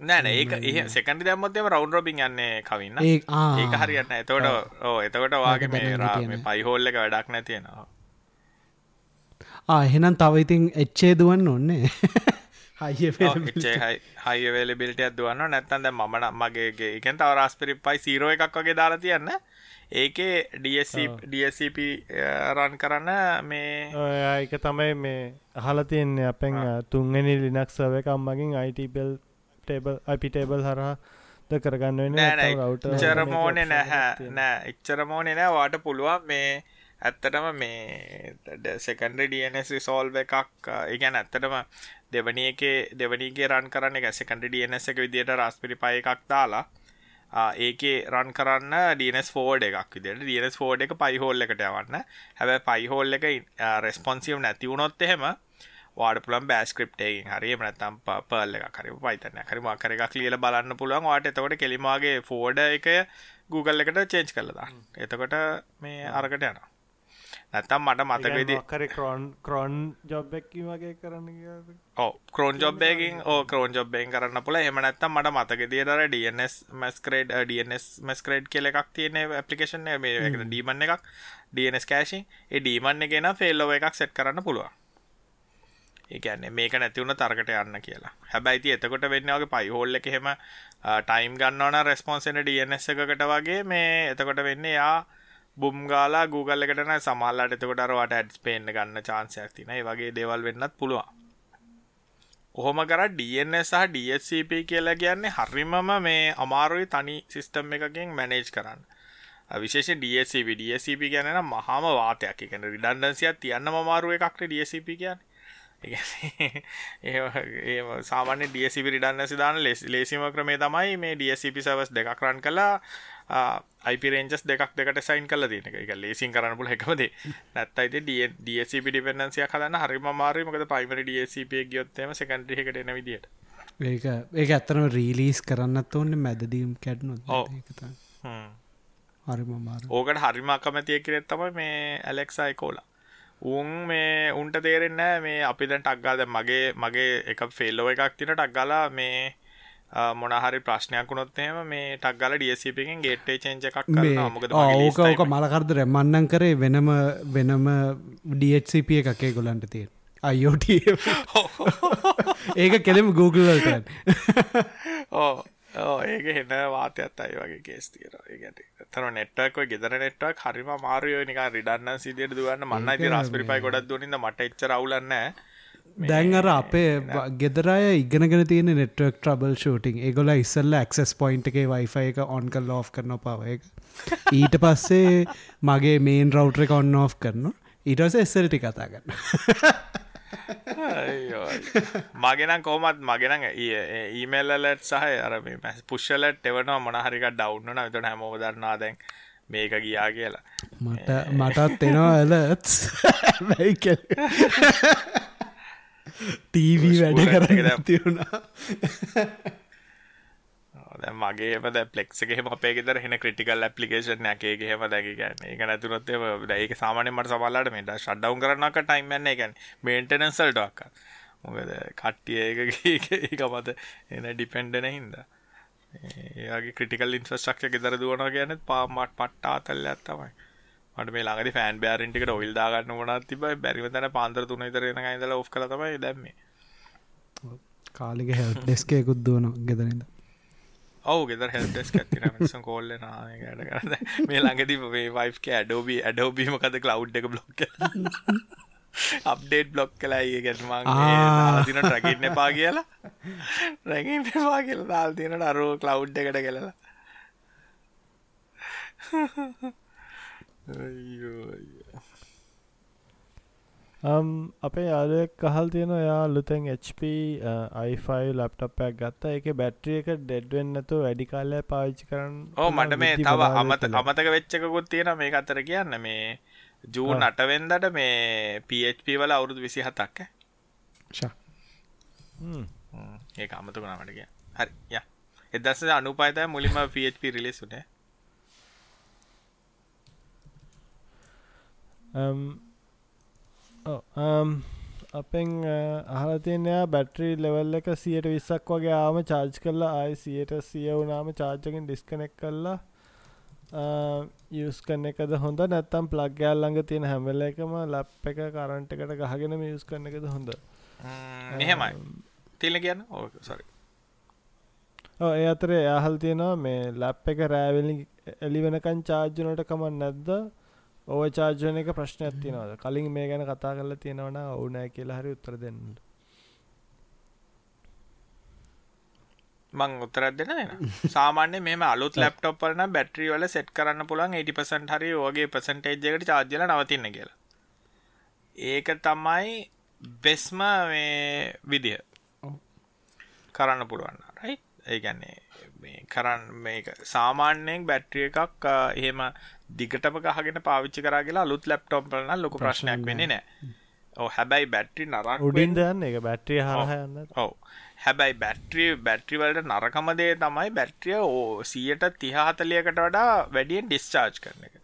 නෑන ඒක ඒ සෙකන්ඩි දැම්මත්ම රවන්් රොබින් යන්නේ කවින්න. ඒ හරියන්න එතවට ඕ එතකොට වාගේ මේ පයිහෝල්ල එක වැඩක් නැතියෙනවා එහෙනම් තව ඉතින් එච්චේ දුවන්න ඔන්නේ හයිවේල බිල්ට අදවන්න නැත්තන්ද මන මගේගේ එකෙන් තව රස්පිරි පයි සීරෝ එකක් වගේ දාලා තියන්න. ඒකේ DSCP රන් කරන්න මේ ඒක තමයි මේ අහල තියන්නේ. අපෙන් තුන්ගනි ලිනක් සව එකම් මගින් අයිටබල් ටේබල් අපිටේබල් හරහා ද කරගන්න වෙන චරමෝනෙ නැහැ නෑ. එච්චරමෝනෙ නෑ. වාට පුළුවන් මේ ඇත්තටම මේ සෙකන්ඩ ඩස් සෝල්ව එකක් ඉගැන ඇත්තටම දෙවනි එක දෙවනිගේ රන් කරන්න එක. සෙකන්ඩ ඩස් එක විදියට රස්පිරි පය එකක් දාලා ඒකේ රන් කරන්න ඩස් ෆෝඩ් එකක් විදිට ඩස් ෆෝඩ් එක පයිහෝල් එකට යවන්න. හැබැ පයිහෝල් එක රෙස්පොන්සිව් නැතිවුණොත් එහෙම වාඩ පුළන් බෑස්ක්‍රප්ටේකින් හරි. නතම් පල් එක හරි පයිතන හරිම කර එකක් ලියල බලන්න පුළුවන්. වාට එතකොට කෙලිමගේ ෆෝඩ එක Google එකට චේච් කළදා එතකොට මේ අරකට යනවා නැත්තම් මට මතකද කර කරෝන් කරෝන් ජොබ්බැක්කි වගේ කරන්න ඕ කරෝන් ජොබ්බයකින් ඕ කරෝන් ජොබ්බයෙන් කරන්න පුල එම නැත්තම් මට මතක දියදර DNS මස්කරේඩ් DNS මස්කරේඩ් කියල එකක් තියෙන ඇපලිකේෂන් මේ ඩීමන් එකක්? DNS කෑශි ඒ ඩීමන් එකෙන ෆෙල්ලෝ එකක් සෙට් කරන්න පුළුවන්. ඒකන්නේ මේක නැතිවුණ තරකට යන්න කියලා. හැබැයිති එතකොට වෙන්නගේ පයිහෝල්ල එක හෙම ටයිම් ගන්නවන රෙස්පොන්සෙන DNS එකකට වගේ මේ එතකොට වෙන්න යා බුම් ගාලා Google එකටන සමහරලාට එතකොට අර වට ඇඩ්ස් පේන්න ගන්න chance එකක් තියෙනවා. ඒ වගේ දේවල් වෙන්නත් පුළුවන්. කොහොම කරා DNS සහ DHCP කියලා කියන්නේ හරිමම මේ අමාරුයි තනි සිස්ටම් එකකින් මැනේජ් කරන්න. විශේෂයෙන් DHCP DHCP කියන්නේ නම් මහාම වාතයක්. ඒ කියන්නේ රිඩන්ඩන්සි එකක් තියන්නම අමාරු එකක් නේ DHCP කියන්නේ. ඒ සාමාන්‍ය DSCP රිඩන්ඩන්සි දාන ලේසිම ක්‍රමේ තමයි මේ DSCP සර්වර්ස් දෙකක් රන් කළා අයිපරේන්ජස් දෙකක් දෙකට සයින් කල තියෙන එක. ලේසින් කරන්න පුල එකමදේ නැත්තයිති DSCP ඩිපෙන්න්සිය කලන්න හරිම මාරීමකද පයිමරි DSCP ගියොත්තම සකන්ඩ්‍රහකට එන විදිට ඒක ඒක ඇත්තනම රීලීස් කරන්නත් ඕන්න මැදදීම් කැඩනු හරිම මාර ඕකට හරිම අකමැතිය කිරෙත් තමයි මේ ඇලෙක්සයි කෝලා උන් මේ උන්ට තේරෙන්න මේ අපි දැන් ටක්ගාද මගේ මගේ එක ෆෙල්ලෝ එකක් තින ටක්ගලා මේ මොනහරි ප්‍රශ්නයක් වුණොත් එහෙම මේ ටක් ගාලා DSCP එකෙන් ගේට්වේ චේන්ජ් එකක් කරනවා. මොකද ඕක ඕක මලකරද රැමන්නන් කරේ වෙනම වෙනම DHCP එකක් ඒගොල්ලන්ට තියෙන. IoT ඒක කෙලෙම Google වලට ඕ ඕ ඒක හෙන වාතයත් අයි වගේ කේස් තියෙනවා. ඒකට තර නෙට්වක් ගෙදර නෙට්වක් හරිම මාරුයෝ නිකන් රිඩන්ඩන් සිදියට දුවන්න. මන්න ඉතින් රාස්බෙරි පයි ගොඩක් දුවනින්ද මට එච්චර අවුලක් නැහැ දැන් අර අපේ ගෙදරය ඉගෙනගෙන තියෙන නෙට්වක් ට්‍රබල් ෂූටිං ඒගොල ඉස්සල්ල ඇක්සස් පොයින්ට් එකේ වයිෆයි එක ඔන් කල් ලෝ් කරන පව එක. ඊට පස්සේ මගේ මේන් රවටර එක ඔන්න ඕ් කරන ඊටස එස්සල්ටි කතා කරන්න මගෙනම් කෝමත් මගෙනං ඊමල්ලට සහ අර පුෂ්ලට එවනවා මොනහරික ඩව්න විතට හැමෝම දන්නා දැන් මේක ගියා කියලා. මට මටත් එනවා ඇලත් ටීවී වැඩ කර තිරුණා මගේම පලෙක්ගේ අපේ ෙදර හෙන ක්‍රටිකල් ඇපලිකේෂන් එකේ හෙම දැකගන්න එක නැතුනොත් ඒක සාමානය මට සබල්ලාට මේට ශඩ්ඩවන් කරනක ටයිම්න්න එකැන් මේන්ටනන්සල්ටක් මොකද කට්ටිය ඒක මත එන ඩිපෙන්ඩන හින්ද. ඒගේ ක්‍රටිකල් ඉන්ෆස්ට්‍රක්ෂ ෙදර දුවන ගැන පාමට පට්ටා තල්ල ඇත්තමයි මට මේ ළඟදි ෆෑන් බෑරින්ටිකට ඔයිල් දාගන්න වුණත් තිබයි බැරිම තැන පාන්දර තුන විතර එන ඉඳලා ඔෆ් කළා තමයි දැම්මේ. කාලික හෙල්ප් ඩෙස්ක් එකකුත් දුවන ගෙදරින්ද ඔව් ගෙදර හෙල්ප් ඩෙස්ක් එකක් තියෙනවා. මිනිස්සුන් කෝල් එන ආ මේකට කරන්න. මේ ළඟදි මේ වයිෆ් කේ ඇඩෝබි ඇඩෝබි මොකද ක්ලවුඩ් එක බ්ලොක් අප්ඩේට් බ්ලොක් කලා ඒගැන මං දින ට්‍රකින්න එපා කියලා. රැගින් එපා කියලා දාල් තියනට අරුව කලව් එකට කෙලලා අපේ යාලෙක් කහල් තියෙන යා ලුතැන් HP iෆයි ලප්ටප්පයක් ගත්ත. එක බැට්‍රිය එක ඩෙඩ්වෙන් නැතු වැඩි කාලය පාවිච්චි කරන්න ඕ මට මේ තව අමත අමතක වෙච්චකුත් තියෙන මේ අතර කියන්න මේ ජූ නටවෙන්දට මේ පHP වල අවුරුදු විසි හතක්ක ඒ අමතකුණමට කිය හරි ය. එදස අනුපාතය මුලින්ම පHP රිලිසුනේ අපෙන් අහලතියනයා බැට්‍රී ලෙවල් එක සියට විස්සක් වගේ ආම චාර්ජ් කරලා ආය සියට සිය වුනාම චාර්ජකින් ඩිස්කනෙක් කරලා යස් කන්න එකද හොඳ නැත්තම් ප්ලග්ගෑල් ළඟ තියෙන හැමල එකම ලප් එක කරන්ට එකට ගහගෙන යස් කරන එකද හොඳ. මෙහෙමයි තිල කියන්න? ඕ සරි ඒ අතර එයාහල් තියෙනවා මේ ලැප් එක රෑවෙලි එලි වෙනකන් චාර්ජනට කමන් නැද්ද ඕව චාර්ජන එක ප්‍රශ්නයක් තියෙනවද කලින් මේ ගැන කතා කරලා තියෙනවන ඕනෑ කියලා හරි උත්තර දෙන්න මං උත්තරත් දෙන දෙන සාමාන්‍ය මෙම අලුත් ලැප්ටොප් වලන බැට්‍රී වල සෙට් කරන්න පුළුවන් 80% හරි ඔයගේ පර්සන්ටේජ් එකට චාර්ජ් වෙලා නවතින්න කියලා. ඒක තමයි බෙස්ම මේ විදිය. කරන්න පුළුවන්. රයිට්? ඒ කියන්නේ මේ කරන්න මේක සාමාන්‍යයෙන් බැට්‍රිය එකක් එහෙම දිගටම ගහගෙන පාවිච්චි කරා කියලා අලුත් ලැප්ටොප් වල නම් ලොකු ප්‍රශ්නයක් වෙන්නේ නැහැ. ඔව් හැබැයි බැටරි නරක් උඩින් දාන්න ඒක බැටරිය හරහා යන්න. ඔව්. හැබැයි බැටරි බැටරි වලට නරකම දේ තමයි බැටරිය 130 40කට වඩා වැඩියෙන් ඩිස්චාර්ජ් කරන එක.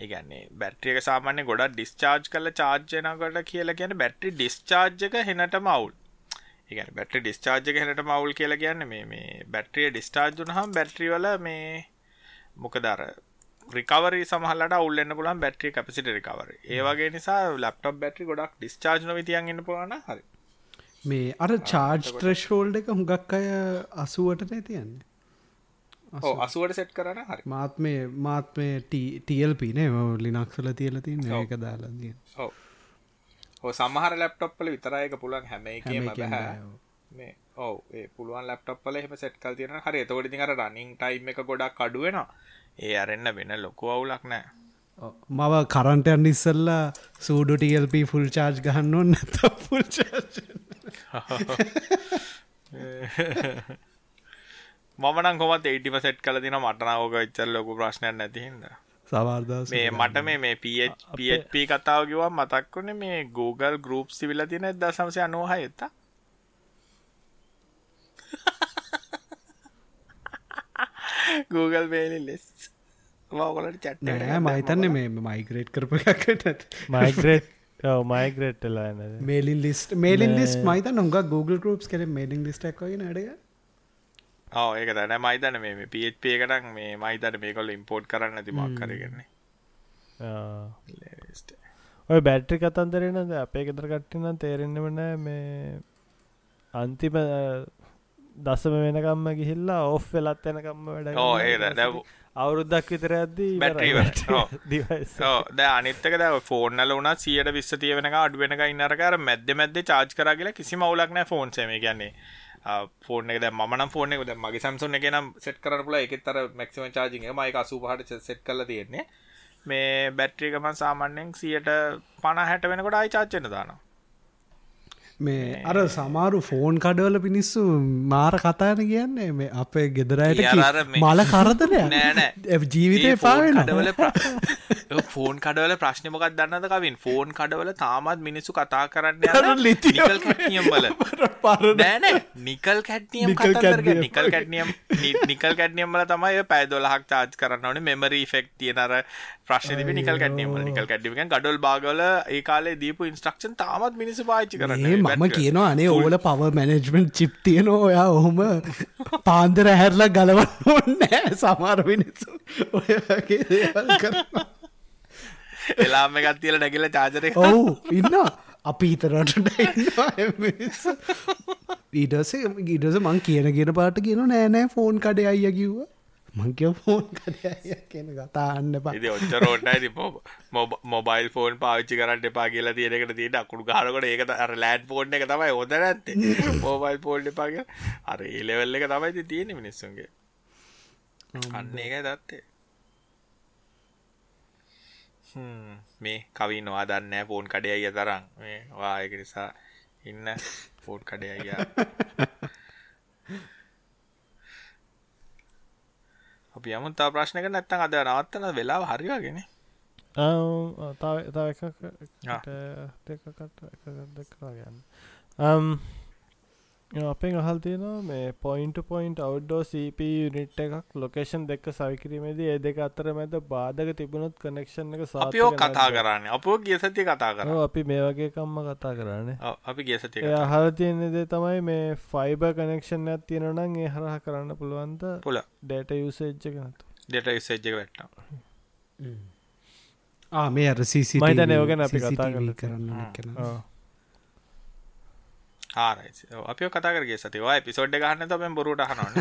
ඒ කියන්නේ බැටරි එක සාමාන්‍යයෙන් ගොඩක් ඩිස්චාර්ජ් කරලා චාර්ජ් වෙනකොට කියලා කියන්නේ බැටරි ඩිස්චාර්ජ් එක හෙනටම අවුල්. ඒගැන බැට්‍රි ඩිස්චාර්ජ හැනට මවුල් කියලා කියන්න මේ මේ බැට්‍රිය ඩිස්ටාර්ජ් වනහම් බැට්‍රි වල මේ මොකදර රිකවරි සමහලට අවුල්න්න පුලන් බැට්‍රි කපසිට රිකවර ඒවගේ නිසා ලප්ටප් බැටරි ගොඩක් ඩිස්චාර්ජ් නොවිතියන් ඉන්න පුලන හරි. මේ අර චාර්ජ් ත්‍රෙශ්ෝල්ඩ එක හුඟක් අය අසුවටනේ තියන්නේ. අසුවට සෙට් කරන හරි. මාත්මේ මාත්මේ ටල්පිනේ ලිනක්සල තියල තින්න. ඒක දාලා තිය ඔව ඔය සමහර ලැප්ටොප්වල විතරයි ඒක පුළුවන් හැම එකේම බෑ. මේ ඔව් පුළුවන් ලැප්ටොප්වල එහෙම සෙට් කරලා තියෙනවා හරි. ඉතින් අර රනින් ටයිම් එක ගොඩක් අඩු වෙනවා. ඒ අරෙන්න වෙන ලොකු අවුලක් නෑ. මව කරන්ටයන් ඉස්සල්ලා සූඩු ටල්ප ෆුල් චාර්ජ් ගහන්න ඕන්න ෆුල් මමන කොමත් ඒටිම සෙට් කල දින. මටනාවක එච්චර ලොකු ප්‍රශ්නයක් නැතිහිද සවාර්දස් මේ මට මේ මේ පප කතාව කිවා මතක් වුණේ මේ Google ගරුප් සිවිල තින ද සමසය අනුවහ එත්ත Google මේලි ලෙස්. මවගලට චට් නෑ මහිතන්න මේ මයිග්‍රේට් කරප එකකට. මයිග්‍රේට් මයිග්‍රේට්ලා මේලින් ලිස්ට මේලින් ලිස් මයිත නොග Google ගරුප්ස් කර මේලින් ලිස්ටක් වගේ නඩග ඕ ඒක දැන මයිතන මේ පප එකටක් මේ මයිතට මේකොල ඉම්පෝට් කරන්න තිමක් කරගන්නේ ඔය බැට්‍රි කතන්දරනද අපේ ගෙදර කට්ටිනම් තේරෙන්න්නවන මේ අන්තිම දසම වෙනකම්ම ගිහිල්ලා ඔෆ් වෙලත් යනකම්ම වැඩ ඕ ඒ දැව අවුරුද්දක් විතර ඇද්දී ද අනිත්තක ද ෆෝර්නල වන සියට විස්ස තියවෙන අඩුවෙනක ඉන්නරකාර මැද්ද මැද්ද චාච් කරගල කිසි මවුලක්නෑ ෆෝන් සම කියන්නේ ෆෝන එක මන ෆෝන එක මගේ සම්සුන් එක නම් සෙට් කරන පුල එකතර මැක්සිම චාජිං මයි අසු පහට සෙට් කල තියෙන්නේ. මේ බැට්‍රිකම සාමාන්‍යෙන් සියට පණ හැට වෙනකොට අයි චාච්චන දානවා. මේ අර සමාරු ෆෝන් කඩවල පිනිස්සු මාර කතාන කියන්නේ මේ අපේ ගෙදරයට මල කරදරය නෑනෑ ජීවිතය පාවෙන කඩවල ෆෝන් කඩවල ප්‍රශ්නමකක් දන්නද කවින්? ෆෝන් කඩවල තාමත් මිනිස්සු කතා කරන්න ලිතිකල් කැට්නියම් බල නෑන nickel cadmium nickel cadmium nickel කැට්නියම්ල තමයි පැදොලහක් චාච් කරන්න ඕනේ. මෙමරී ෆෙක්් තියනර ප්‍රශ්න නිකල් කැට්නියම නිකල් කැට්ිම ගඩොල් බාගල ඒ කාලේ දීපු ඉන්ස්ට්‍රක්ෂන් තාමත් මිනිසු පාච්චි කරන්න මම කියනවා අනේ ඕල පව මැනෙජ්මෙන්ට් චිප් තියෙන ඔයා ඔහොම පාන්දර හැරලා ගලවන්න ඕන්නෑ සමාර මිනිස්සු. ඔයගේ දේවල් කරනවා. එලාම එකත් තියල නැගිල චාජරය ඔවු ඉන්න අපි ඉතරට ඊටසේ ගීටස මං කියන ගෙන පාට කියන නෑනෑ ෆෝන් කඩේ අයිය කිව්වා මංකව ෆෝන් කඩය කියන කතාන්න ඉති ඔච්චරෝටයි මොබයිල් ෆෝන් පාවිච්චි කරට එපා කියලා තියෙනකට තියෙන අකුළු ගාරකට ඒකට අර ලෑඩ් ෆෝන් එක තමයි හොද නැත්තේ. මෝබයිල් ෆෝල්් එපාග අර ඒලෙවල්ල එක තමයි තියෙන මිනිස්සුන්ගේ. අන්න ඒක දත්තේ මේ කවී නොවා දන්න ෆෝන් කඩේ අය තරම්. වායක නිසා ඉන්න ෆෝන් කඩේ අයියා අපි යමුතා ප්‍රශ්නක නැත්තන් අද නවත්තන වෙලා හරිවාගෙන තව දෙකකට ගන්න අපෙන් අහල් තියෙනවා මේ පොයින්ට පොයින්ට අවඩ්ඩෝ CP යුනිට් එකක් ලොකේෂන් දෙක්ක සවිකිරීමේදී ඒ දෙක අතර මැද බාධක තිබුණොත් කනෙක්ෂන් එක සාපියෝ කතා කරන්න. අපෝ ගිය සතිය කතා කර අපි මේ වගේ කම්ම කතා කරන්න. අපි ගිය සතිය අහල තියෙනෙද තමයි මේ ෆයිබ කනෙක්ෂන් ඇත් තියෙනනම් ඒ හරහ කරන්න පුළුවන්ද? පුල ඩේට යුසේජ්ජ නතු ඩේට යුසේජ්ජක වැට්ට මේ අර සිසි මහිතන යෝගෙන අපි කතා කරන්න කරන්න ආරයි අපි කතා කරගේ සතිවා එපිසෝඩ් ගහන්න තම බොරුට හනොන්න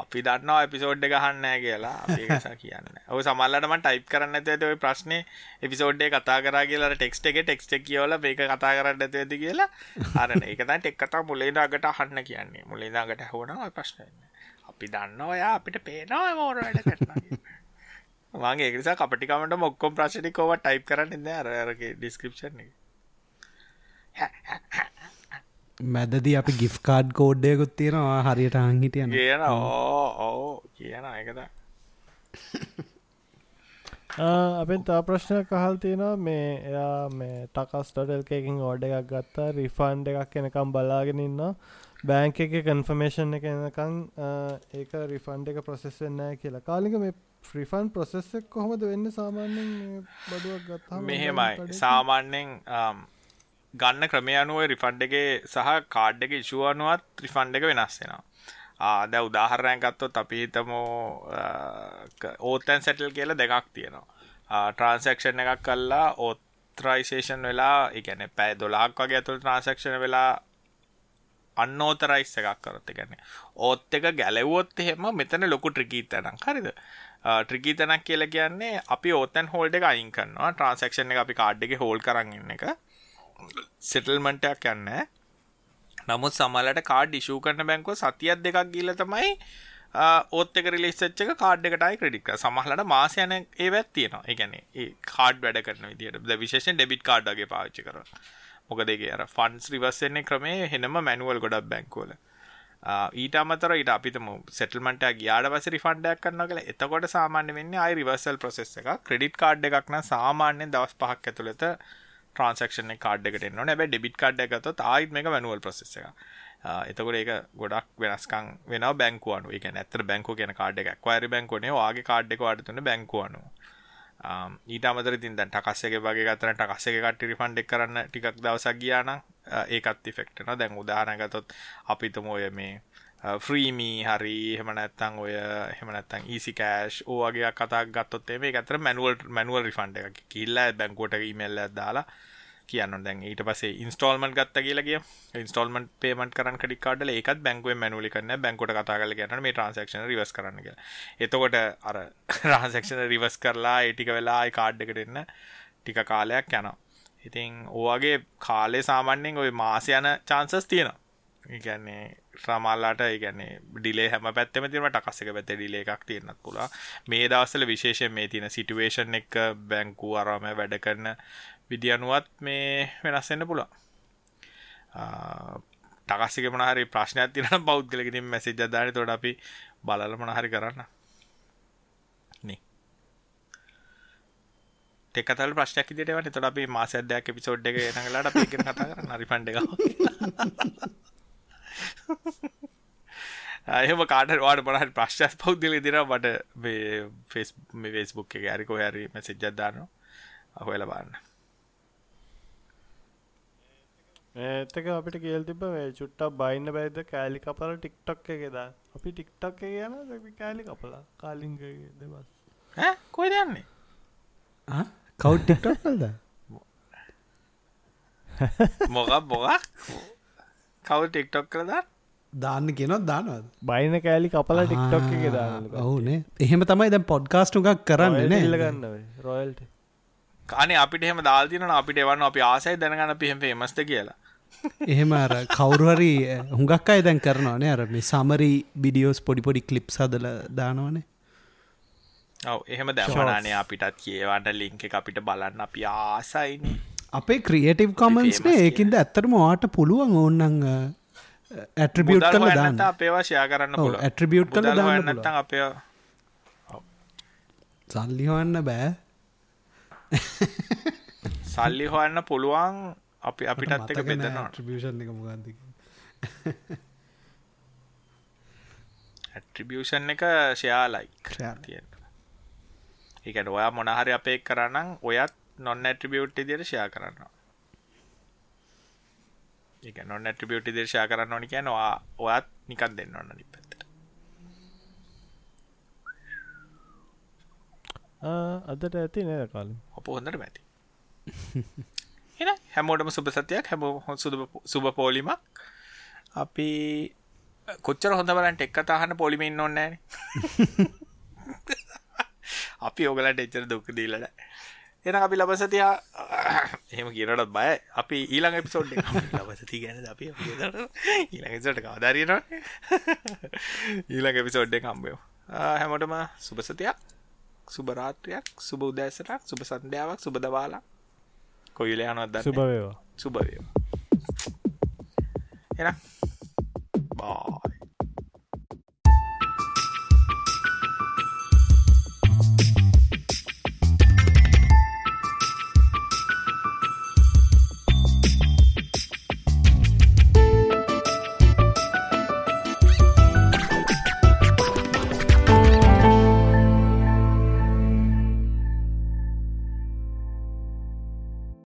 අපි දන්නවා එපිසෝඩ් ගහන්න කියලා. අපේසා කියන්න ඔ සමල්ලටම ටයිප් කරන්න ඇත ඔය ප්‍රශ්නය එපිසෝඩ්ඩේ කතා කර කියලා ටෙක්ස්ට එක ටෙක්ස්ට කියවල මේක කතා කරන්න ඇති කියලා. අරන එකත ටෙක් කතා මුලේදාගට අහන්න කියන්නේ. මුලේදාගට හෝන ප්‍රශ්නයන්න අපි දන්න ඔයා අපිට පේනවා මෝර වැඩ කරන මගේ ඒකසා කපටිකමට මොක්කොම් ප්‍රශ්ටිකෝව ටයිප් කරන්න ඉන්න අරගේ ඩිස්ක්‍රපෂන් එක මැදදී අපි ගිෆ් කාඩ් කෝඩ්ඩයකුත් තියෙනවා හරියට අංහිටියන කියන ඕ ඕ කියන එකද අපෙන් තා ප්‍රශ්නයක් කහල් තියෙනවා. මේ එයා මේ ටකස්ටඩල්කකින් ඕඩ එකක් ගත්තා රිෆන්ඩ් එකක් එනකම් බලාගෙන ඉන්න බෑංක එක කන්ෆර්මේෂන් එක එනකං ඒක රිෆන්ඩ් එක ප්‍රසෙස්සෙන්නෑ කියලා. කාලික මේ ෆ්‍රිෆන් ප්‍රසෙස්සෙක් කොහොමද වෙන්න? සාමාන්‍යෙන් බඩුවක් ගත්තා මෙහෙමයි. සාමාන්‍යෙන් ගන්න ක්‍රමය අනුව රිෆන්ඩ් එකේ සහ කාඩ් එක ඉෂුව අනුවත් රිෆන්ඩ් එක වෙනස් වෙනවා. දැ උදාහරණයක් ගත්තොත් අපි හිතමු ඕතැන් සැටල් කියලා දෙකක් තියෙනවා. ට්‍රන්සක්ෂන් එකක් කල්ලා ඕත්‍රයිසේෂන් වෙලා එකන පැයි දොලාක් වගේ ඇතුළ ට්‍රන්සක්ෂණ වෙලා අන්නෝතරයිස් එකක් කරත් ගැන ඕත් එක ගැලවොත් එහෙම මෙතන ලොකු ට්‍රිකී තැනක්. හරිද? ට්‍රිකී තැනක් කියල කියන්නේ අපි ඕතැන් හෝල්ඩ එක අයින් කරනවා. ට්‍රන්සක්ෂන් එක අපි කාඩ් එක හෝල් කරන්න එක. සෙටල්මන්ටයක් යන්න. නමුත් සමලට කාඩ් ිෂූ කරන බැංකෝ සතියක් දෙකක් ගිල තමයි ඕත්තක රිලිස්සච්චක කාඩ් එකටයි ක්‍රඩික් සමහලට මාසයන ඒ වැත්තියනවා එකන කාඩ් වැඩ කරන විදිට විශේෂෙන් ඩෙබිට කාඩ්ගේ පාච්චි කර මොකදගේ අර ෆන්ස් රිවස්සෙන්නේ ක්‍රමේ හෙනම මැනුවල් ගොඩක් බැංකෝල ඊට අමතර ඊට අපිතම සෙටල්මට ගයාඩ වස රිෆන්ඩයක් කරන්න කළ එතකොට සාමාන්‍ය වෙන්න අයි රිවර්සල් ප්‍රසෙස් එක ක්‍රඩිට් කාඩ් එකක්න සාමාන්‍යෙන් දවස් පහක් ඇතුළත ට්‍රන්සක්ෂන කාඩ් එකට එන්න නැබ ඩෙබිට කාඩ් එකත තායිත් මේක මැනුවල් ප්‍රසෙස එක එතකොට ඒක ගොඩක් වෙනස්කං වෙන බැංකුවනු එක ඇතර බැංකු කියන කාඩ් එක වරි බැංකුනේ වාගේ කාඩ් එක අඩතුන බැංකුවනු ඊට අමතර තින් දැන් ටකස්සගේ වගේ ගතන ටකස්සක කට්ටි ෆන්ඩෙක් කරන්න ටිකක් දවසක් ගියාන ඒකත් ෆෙක්ටන දැන් උදාහනගතොත් අපිතම ඔය මේ ෆ්‍රීමී හරි හෙමනැත්තං ඔය හෙමනත්තං ඊසි කෑශ් ඕගේ කතා ගත්තොත් මේ අතර මැනුවල් මැනුවල් රිෆන්ඩ එක කිල්ල බැංකෝට ඉමල්ල දාලා කියන්න. දැන් ඊට පසේ ඉන්ස්ටෝල්මන් ගත්ත කියලගේ ඉන්ස්ටෝල්මන් පේමට කරන කඩිකාඩල ඒකත් බැංකුව මැනුලි කරන්න. බැංකොට කතා කල ගැන මේ ට්‍රන්සක්ෂන රිවස් කරන්න එතකොට අර රහන්සක්ෂන රිවස් කරලා ඒටික වෙලා කාඩ් එකට එන්න ටික කාලයක් යනවා. ඉතින් ඕගේ කාලේ සාමන්‍යෙන් ඔය මාස යන චාන්සස් තියෙනවා. ඉගැන්නේ ශ්‍රමල්ලාට ඉගැන්නේ ඩිලේ හැම පැත්තම තිරම ටකස්සක පැත ඩිලේ එකක් තියන්නත් පුලා මේ දවසල විශේෂයෙන් මේ තියෙන සිටුවේෂන් එක බැංකු අරම වැඩ කරන විදිියනුවත් මේ වෙනස්සෙන්න්න පුළා ටකස්සික මනහරි ප්‍රශ්නයක් තින බෞද්ධලකිතින් මැසි ජදාන තොට අපි බලල මනහරි කරන්න. ටෙකතල් ප්‍රශ්යක් දිටවට තොට අපි මාසදයක් පිසෝඩ් එක නඟලාට පික කතා කරන්න. රි පන්ඩ එක එහෙම කාට වාට පනහට ප්‍රශ්ස් පෞද්ගල දින මට ෆෙස් වේස්බුක් එක ඇරිකෝ හැරි මැසිජ්ජත් දානවා අහොල බන්න ඒතක අපිට කියල් තිබ චුට්ටක් බයින්න බැයිද කෑලි කපල ටික්ටක් එකෙදා අපි ටික්ටක් කියන කෑලි කපලා. කාලින්ගේ දෙවස් කොයි දන්නේ කව් ටික්ටක් කල්ද මොකක් මොකක්? කවු ටික්ටොක් කරදා දාන්න? කියනොත් දානවද? බයින කෑලි කපල ටික්ටොක් එක දාන්න ඔවුනේ එහෙම තමයි දැ පොඩ්කාස්ටුකක් කරන්න ඉල්ලගන්න රොයල්ට අනේ අපිට එහෙම දාල්තින අපිට එවන්න අපි ආසයි දැනගන්න පිහෙම මස්ත කියලා එහෙම අර කවුරුහරි හුඟක් අයි දැන් කරනවානේ අර මේ සමරි බිඩියෝස් පොඩිපොඩි කලිප් සදල දානවනේ. ඔව එහෙම දැමනානේ අපිටත් කියවන්න ලිංක අපිට බලන්න. අපි ආසයිනේ. අපේ ක්‍රියටව් කමන්ස්නේ ඒකින්ද ඇත්තරම වාට පුළුවන් ඕන්නං ඇට්‍රිබියට් කල දාන්න. අපේවා ෂයා කරන්න ඇට්‍රිබියට් කල දාන්න අපේ සල්ලි හොන්න බෑ. සල්ලි හොන්න පුළුවන් අපි අපිටත් එක බෙදනවා. ට්‍රිබියෂන් එක මොගන්දක ඇට්‍රිබියෂන් එක ෂයාලයි තියෙන ඒකට ඔයා මොනහරි අපේ කරනම් ඔයත් නොන් ඇට්‍රිබියුට් ඉදිරියට ෂෙයා කරනවා. ඒක නොන් ඇට්‍රිබියුට් ඉදිරියට ෂෙයා කරන්න ඕනි කියන්නේ ඔයා ඔයත් නිකන් දෙන්න ඕන අනිත් පැත්තට අදට ඇති නේද කාලේ අප හොඳටම ඇති එහෙනම් හැමෝටම සුබ සතියක් හැමෝම සුබ පොලිමක්. අපි කොච්චර හොඳ බලන්ට එක්ක තාහන පොලිමේ ඉන්න ඕනේ නැහනේ. අපි ඔයගලන්ට එච්චර දුක් දීලා නැහැ. එන අපි ලබසතියා එහෙම කියනටත් බය අපි ඊළඟ එපිසෝඩ් ලබසති ගැන අපි ඊළඟට කවදාරයන ඊළඟ එපිසෝඩ්ඩ කම්බයෝ හැමටම සුභසතියක් සුභරාත්‍රයක් සුබ උදෑසටක් සුභ සන්ධ්‍යාවක් සුබ දවාලා කොයිල යනොත්ද සුභවේවා සුභවේවා එන බා